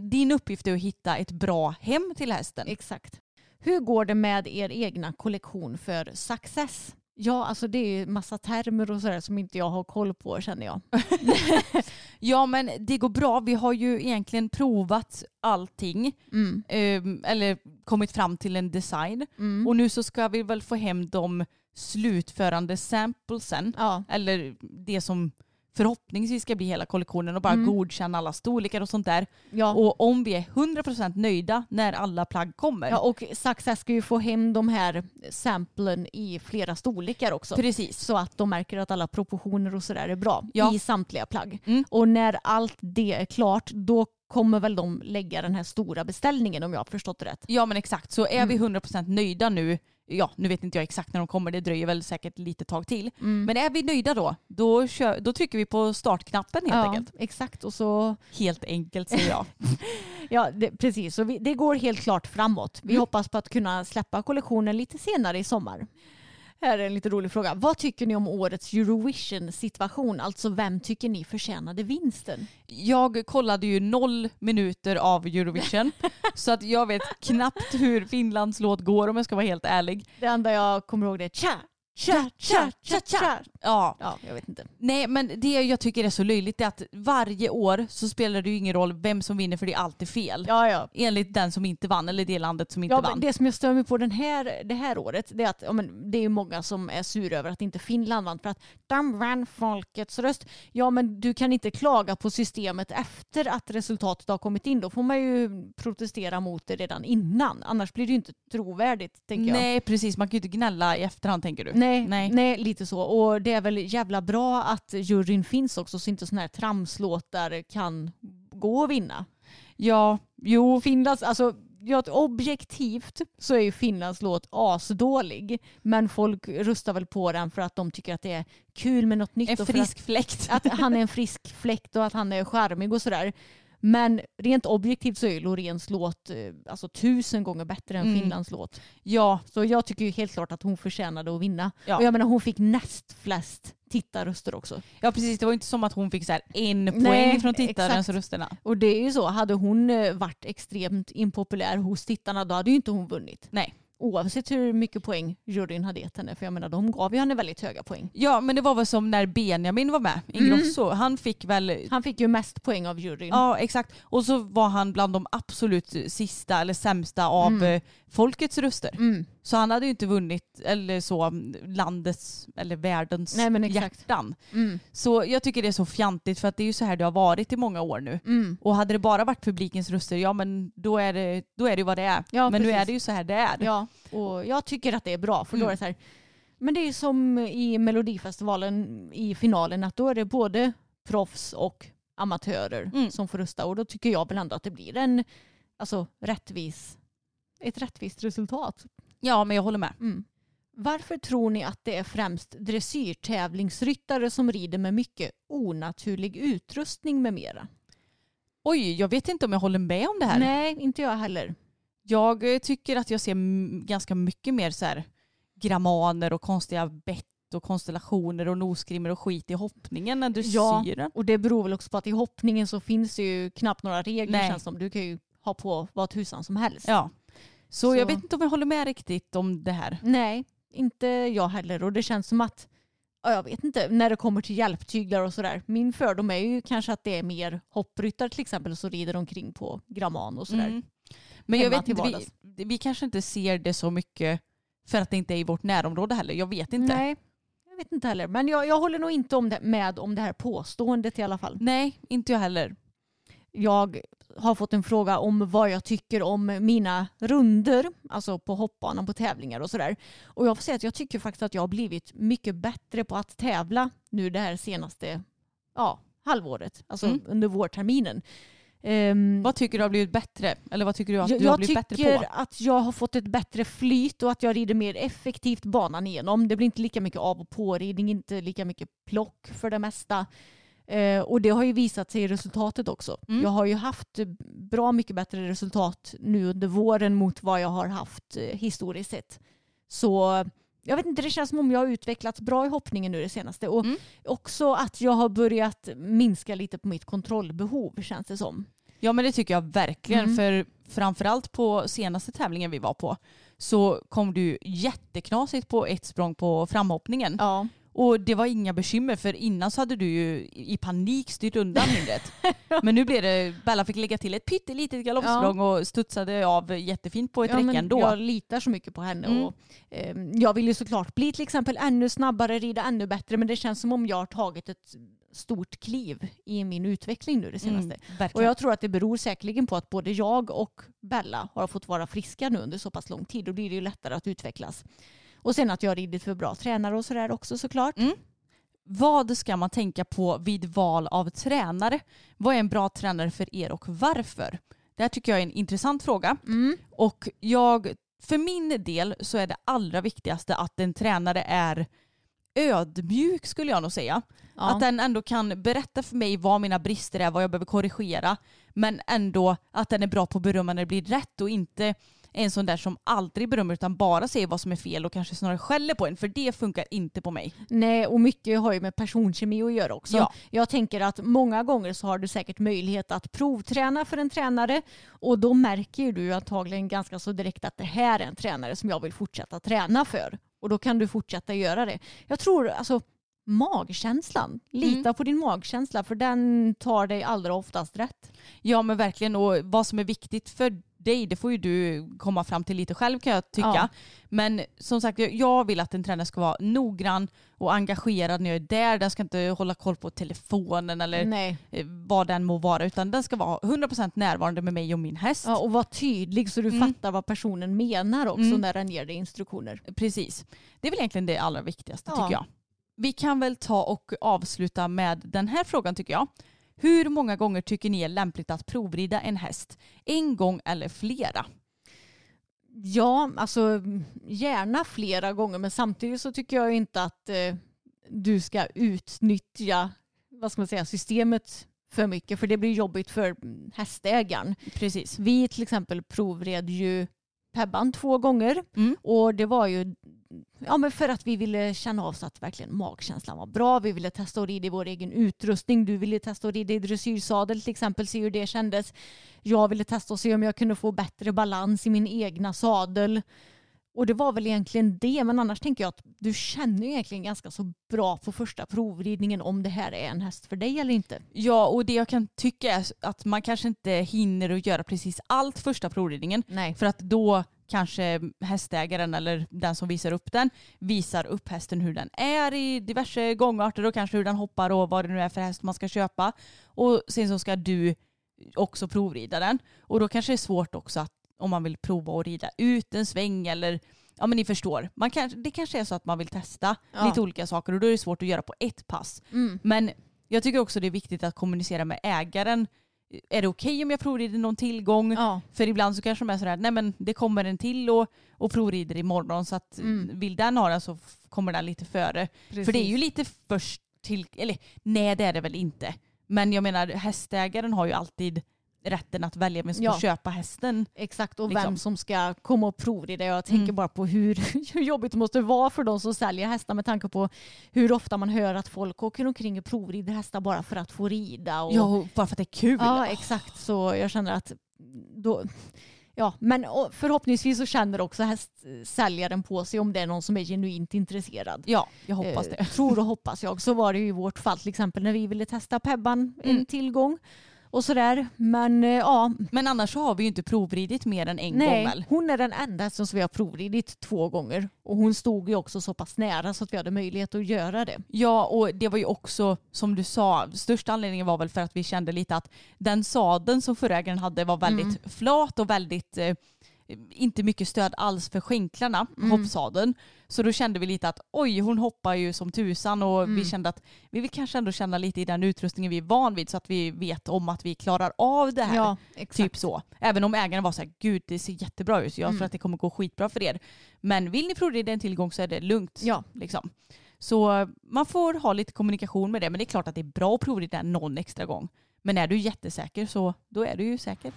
Din uppgift är att hitta ett bra hem till hästen. Exakt. Hur går det med er egna kollektion för Success? Ja, alltså det är ju massa termer och sådär som inte jag har koll på känner jag. Ja men det går bra. Vi har ju egentligen provat allting Mm. ehm, eller kommit fram till en design Mm. och nu så ska vi väl få hem de slutförande samplesen Ja. eller det som förhoppningsvis ska bli hela kollektionen och bara Mm. godkänna alla storlekar och sånt där. Ja. Och om vi är 100% nöjda när alla plagg kommer. ja, och Success ska ju få hem de här samplen i flera storlekar också. Precis. Så att de märker att alla proportioner och sådär är bra Ja. i samtliga plagg. Mm. Och när allt det är klart då kommer väl de lägga den här stora beställningen om jag har förstått det rätt. Ja men exakt. Så är vi Mm. 100% nöjda nu, ja nu vet inte jag exakt när de kommer, det dröjer väl säkert lite tag till. Mm. Men är vi nöjda då, då, kör, då trycker vi på startknappen helt ja, enkelt. exakt. Och så Helt enkelt säger jag. Ja, det, precis. Så vi, det går helt klart framåt. Vi Mm. hoppas på att kunna släppa kollektionen lite senare i sommar. Här är en lite rolig fråga. Vad tycker ni om årets Eurovision-situation? Alltså vem tycker ni förtjänade vinsten? Jag kollade ju noll minuter av Eurovision så att jag vet knappt hur Finlands låt går om jag ska vara helt ärlig. Det enda jag kommer ihåg det är tja, tja, tja, tja, tja. Ja, Ja, jag vet inte. nej men det jag tycker är så löjligt är att varje år så spelar det ju ingen roll vem som vinner för det är alltid fel. Ja, ja. Enligt den som inte vann eller det landet som inte Ja, vann. men det som jag stör mig på den här, det här året det är att ja, men, det är många som är sura över att inte Finland vann för att de vann folkets röst. Ja men du kan inte klaga på systemet efter att resultatet har kommit in. Då får man ju protestera mot det redan innan. Annars blir det ju inte trovärdigt tänker jag. Nej precis, man kan ju inte gnälla i efterhand tänker du. Nej, Nej. nej. lite så. Och det är väl jävla bra att juryn finns också så inte sådana här tramslåtar kan gå och vinna. Ja, jo. Finlands, alltså ja, att objektivt så är ju Finlands låt asdålig. Men folk röstar väl på den för att de tycker att det är kul med något nytt. En och för frisk fläkt. Att, att han är en frisk fläkt och att han är charmig och sådär. Men rent objektivt så är Loreens låt eh, alltså, tusen gånger bättre än Mm. Finlands låt. Ja, Så jag tycker ju helt klart att hon förtjänade att vinna. Ja. Och jag menar hon fick näst flest tittarröster också. ja, precis. Det var inte som att hon fick så en Nej, poäng från tittarens rösterna. Och det är ju så, hade hon eh, varit extremt impopulär hos tittarna då hade ju inte hon vunnit. Nej. Oavsett hur mycket poäng juryn hade gett henne. För jag menar de gav ju henne väldigt höga poäng. Ja, men det var väl som när Benjamin var med, Mm. Ingrosso. Han fick väl Han fick ju mest poäng av juryn. Ja exakt. Och så var han bland de absolut sista eller sämsta av Mm. eh, folkets röster. Mm. Så han hade ju inte vunnit eller så landets eller världens Nej, hjärtan. Mm. Så jag tycker det är så fjantigt för att det är ju så här det har varit i många år nu. Mm. Och hade det bara varit publikens röster, ja men då är det, då är det ju vad det är. Ja, men nu precis. är det ju så här det är. Ja, och jag tycker att det är bra. För då Mm. är det så här, men det är som i Melodifestivalen i finalen att då är det både proffs och amatörer Mm. som får rösta. Och då tycker jag väl ändå att det blir en alltså, rättvis, ett rättvist resultat. Ja men jag håller med. Mm. Varför tror ni att det är främst dressyrtävlingsryttare som rider med mycket onaturlig utrustning med mera? Oj, jag vet inte om jag håller med om det här. Nej, inte jag heller. Jag eh, tycker att jag ser ganska mycket mer så här grammaner och konstiga bett och konstellationer och nosgrimmor och skit i hoppningen än dressyren. Och det beror väl också på att i hoppningen så finns det ju knappt några regler Nej. känns som. Du kan ju ha på vad tusan som helst. Ja. Så, Så- jag vet inte om jag håller med riktigt om det här. Nej, inte jag heller. Och det känns som att, ja, jag vet inte, när det kommer till hjälptyglar och sådär. Min fördom är ju kanske att det är mer hoppryttare till exempel som rider omkring på gramman och sådär. Mm. Men jag vet inte, vi, vi kanske inte ser det så mycket för att det inte är i vårt närområde heller. Jag vet inte. Nej, jag vet inte heller. Men jag, jag håller nog inte om det, med om det här påståendet i alla fall. Nej, inte jag heller. Jag har fått en fråga om vad jag tycker om mina runder, alltså på hoppbanan på tävlingar och sådär. Och jag får säga att jag tycker faktiskt att jag har blivit mycket bättre på att tävla nu det här senaste ja, halvåret, alltså Mm. under vårterminen. Ehm, Vad tycker du har blivit bättre? Eller vad tycker du att jag du har jag blivit bättre tycker på? att jag har fått ett bättre flyt och att jag rider mer effektivt banan igenom. Det blir inte lika mycket av och påridning, inte lika mycket plock för det mesta. Eh, och det har ju visat sig i resultatet också. Mm. Jag har ju haft bra mycket bättre resultat nu under våren mot vad jag har haft eh, historiskt sett. Så jag vet inte, det känns som om jag har utvecklats bra i hoppningen nu det senaste. Och Mm. också att jag har börjat minska lite på mitt kontrollbehov känns det som. Ja men det tycker jag verkligen. Mm. För framförallt på senaste tävlingen vi var på så kom du jätteknasigt på ett språng på framhoppningen. Ja. Och det var inga bekymmer för innan så hade du ju i panik styrt undan hindret. Men nu blev det, Bella fick lägga till ett pyttelitet galoppsprång och studsade av jättefint på ett Ja, räcke ändå. Jag litar så mycket på henne. Mm. Och, eh, jag vill ju såklart bli till exempel ännu snabbare, rida ännu bättre men det känns som om jag har tagit ett stort kliv i min utveckling nu det senaste. Mm. Och jag tror att det beror säkerligen på att både jag och Bella har fått vara friska nu under så pass lång tid. Då blir det ju lättare att utvecklas. Och sen att jag har ridit för bra tränare och sådär också såklart. Mm. Vad ska man tänka på vid val av tränare? Vad är en bra tränare för er och varför? Det här tycker jag är en intressant fråga. Mm. Och jag, för min del så är det allra viktigaste att en tränare är ödmjuk skulle jag nog säga. Ja. Att den ändå kan berätta för mig vad mina brister är, vad jag behöver korrigera. Men ändå att den är bra på att berömma när det blir rätt och inte en sån där som aldrig berömmer utan bara säger vad som är fel och kanske snarare skäller på en. För det funkar inte på mig. Nej, och mycket har ju med personkemi att göra också. Ja. Jag tänker att många gånger så har du säkert möjlighet att provträna för en tränare och då märker du antagligen ganska så direkt att det här är en tränare som jag vill fortsätta träna för. Och då kan du fortsätta göra det. Jag tror alltså magkänslan. Lita Mm. på din magkänsla för den tar dig allra oftast rätt. Ja men verkligen och vad som är viktigt för dig det får ju du komma fram till lite själv kan jag tycka. Ja. Men som sagt jag vill att en tränare ska vara noggrann och engagerad när jag är där. Den ska inte hålla koll på telefonen eller Nej. eh, vad den må vara utan den ska vara 100% närvarande med mig och min häst. Ja, och var tydlig så du Mm. fattar vad personen menar också Mm. när den ger dig instruktioner. Precis. Det är väl egentligen det allra viktigaste Ja. tycker jag. Vi kan väl ta och avsluta med den här frågan tycker jag. Hur många gånger tycker ni är lämpligt att provrida en häst? En gång eller flera? Ja, alltså gärna flera gånger men samtidigt så tycker jag inte att eh, du ska utnyttja vad ska man säga, systemet för mycket för det blir jobbigt för hästägaren. Precis. Vi till exempel provred ju Pebban två gånger Mm. och det var ju ja, men för att vi ville känna av så att verkligen magkänslan var bra. Vi ville testa att rida i vår egen utrustning. Du ville testa att rida i dressyrsadel till exempel, se hur det kändes. Jag ville testa och se om jag kunde få bättre balans i min egna sadel. Och det var väl egentligen det, men annars tänker jag att du känner ju egentligen ganska så bra på första provridningen om det här är en häst för dig eller inte. Ja, och det jag kan tycka är att man kanske inte hinner att göra precis allt första provridningen. Nej. För att då kanske hästägaren eller den som visar upp den visar upp hästen hur den är i diverse gångarter och kanske hur den hoppar och vad det nu är för häst man ska köpa. Och sen så ska du också provrida den. Och då kanske det är svårt också att om man vill prova att rida ut en sväng eller ja men ni förstår. Man kan, det kanske är så att man vill testa Ja. lite olika saker och då är det svårt att göra på ett pass. Mm. Men jag tycker också det är viktigt att kommunicera med ägaren. Är det okej om jag provrider någon tillgång? Ja. För ibland så kanske de är sådär, nej men det kommer en till och, och provrider imorgon så att Mm. vill den ha den så kommer den lite före. För det är ju lite först till, eller nej det är det väl inte. Men jag menar hästägaren har ju alltid rätten att välja vem som ska Ja. köpa hästen. Exakt, och Liksom. vem som ska komma och provrida. Jag tänker Mm. bara på hur, hur jobbigt det måste vara för de som säljer hästar med tanke på hur ofta man hör att folk åker omkring och provrider hästar bara för att få rida. Och, Ja, och bara för att det är kul. ja, exakt. Så jag känner att då, Ja, men förhoppningsvis så känner också hästsäljaren på sig om det är någon som är genuint intresserad. Ja, jag hoppas Eh, det. Tror och hoppas jag. Så var det ju i vårt fall till exempel när vi ville testa Pebban en Mm. tillgång och sådär. Men eh, ja, Men annars har vi ju inte provridit mer än en gång Nej, väl? hon är den enda som vi har provridit två gånger. Och hon stod ju också så pass nära så att vi hade möjlighet att göra det. Ja, och det var ju också som du sa, största anledningen var väl för att vi kände lite att den sadeln som förägaren hade var väldigt Mm. flat och väldigt eh, inte mycket stöd alls för skänklarna, Mm. hoppsadeln. Så då kände vi lite att oj, hon hoppar ju som tusan och Mm. vi kände att vi vill kanske ändå känna lite i den utrustningen vi är van vid så att vi vet om att vi klarar av det här. Ja. Typ så. Även om ägaren var så här, gud det ser jättebra ut, så jag Mm. tror att det kommer gå skitbra för er. Men vill ni provrida en tillgång så är det lugnt. Ja. Liksom. Så man får ha lite kommunikation med det, men det är klart att det är bra att provrida någon extra gång. Men är du jättesäker så då är du ju säker.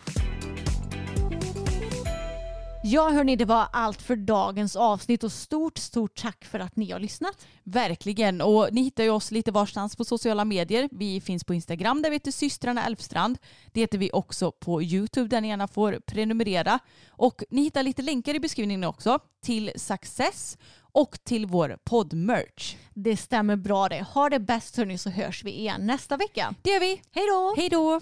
Ja hörni, det var allt för dagens avsnitt och stort, stort tack för att ni har lyssnat. Verkligen. Och ni hittar ju oss lite varstans på sociala medier. Vi finns på Instagram där vi heter systrarna Elfstrand. Det heter vi också på YouTube där ni gärna får prenumerera. Och ni hittar lite länkar i beskrivningen också till Success och till vår poddmerch. Det stämmer bra det. Ha det bäst hörni så hörs vi igen nästa vecka. Det gör vi. Hej då! Hej då!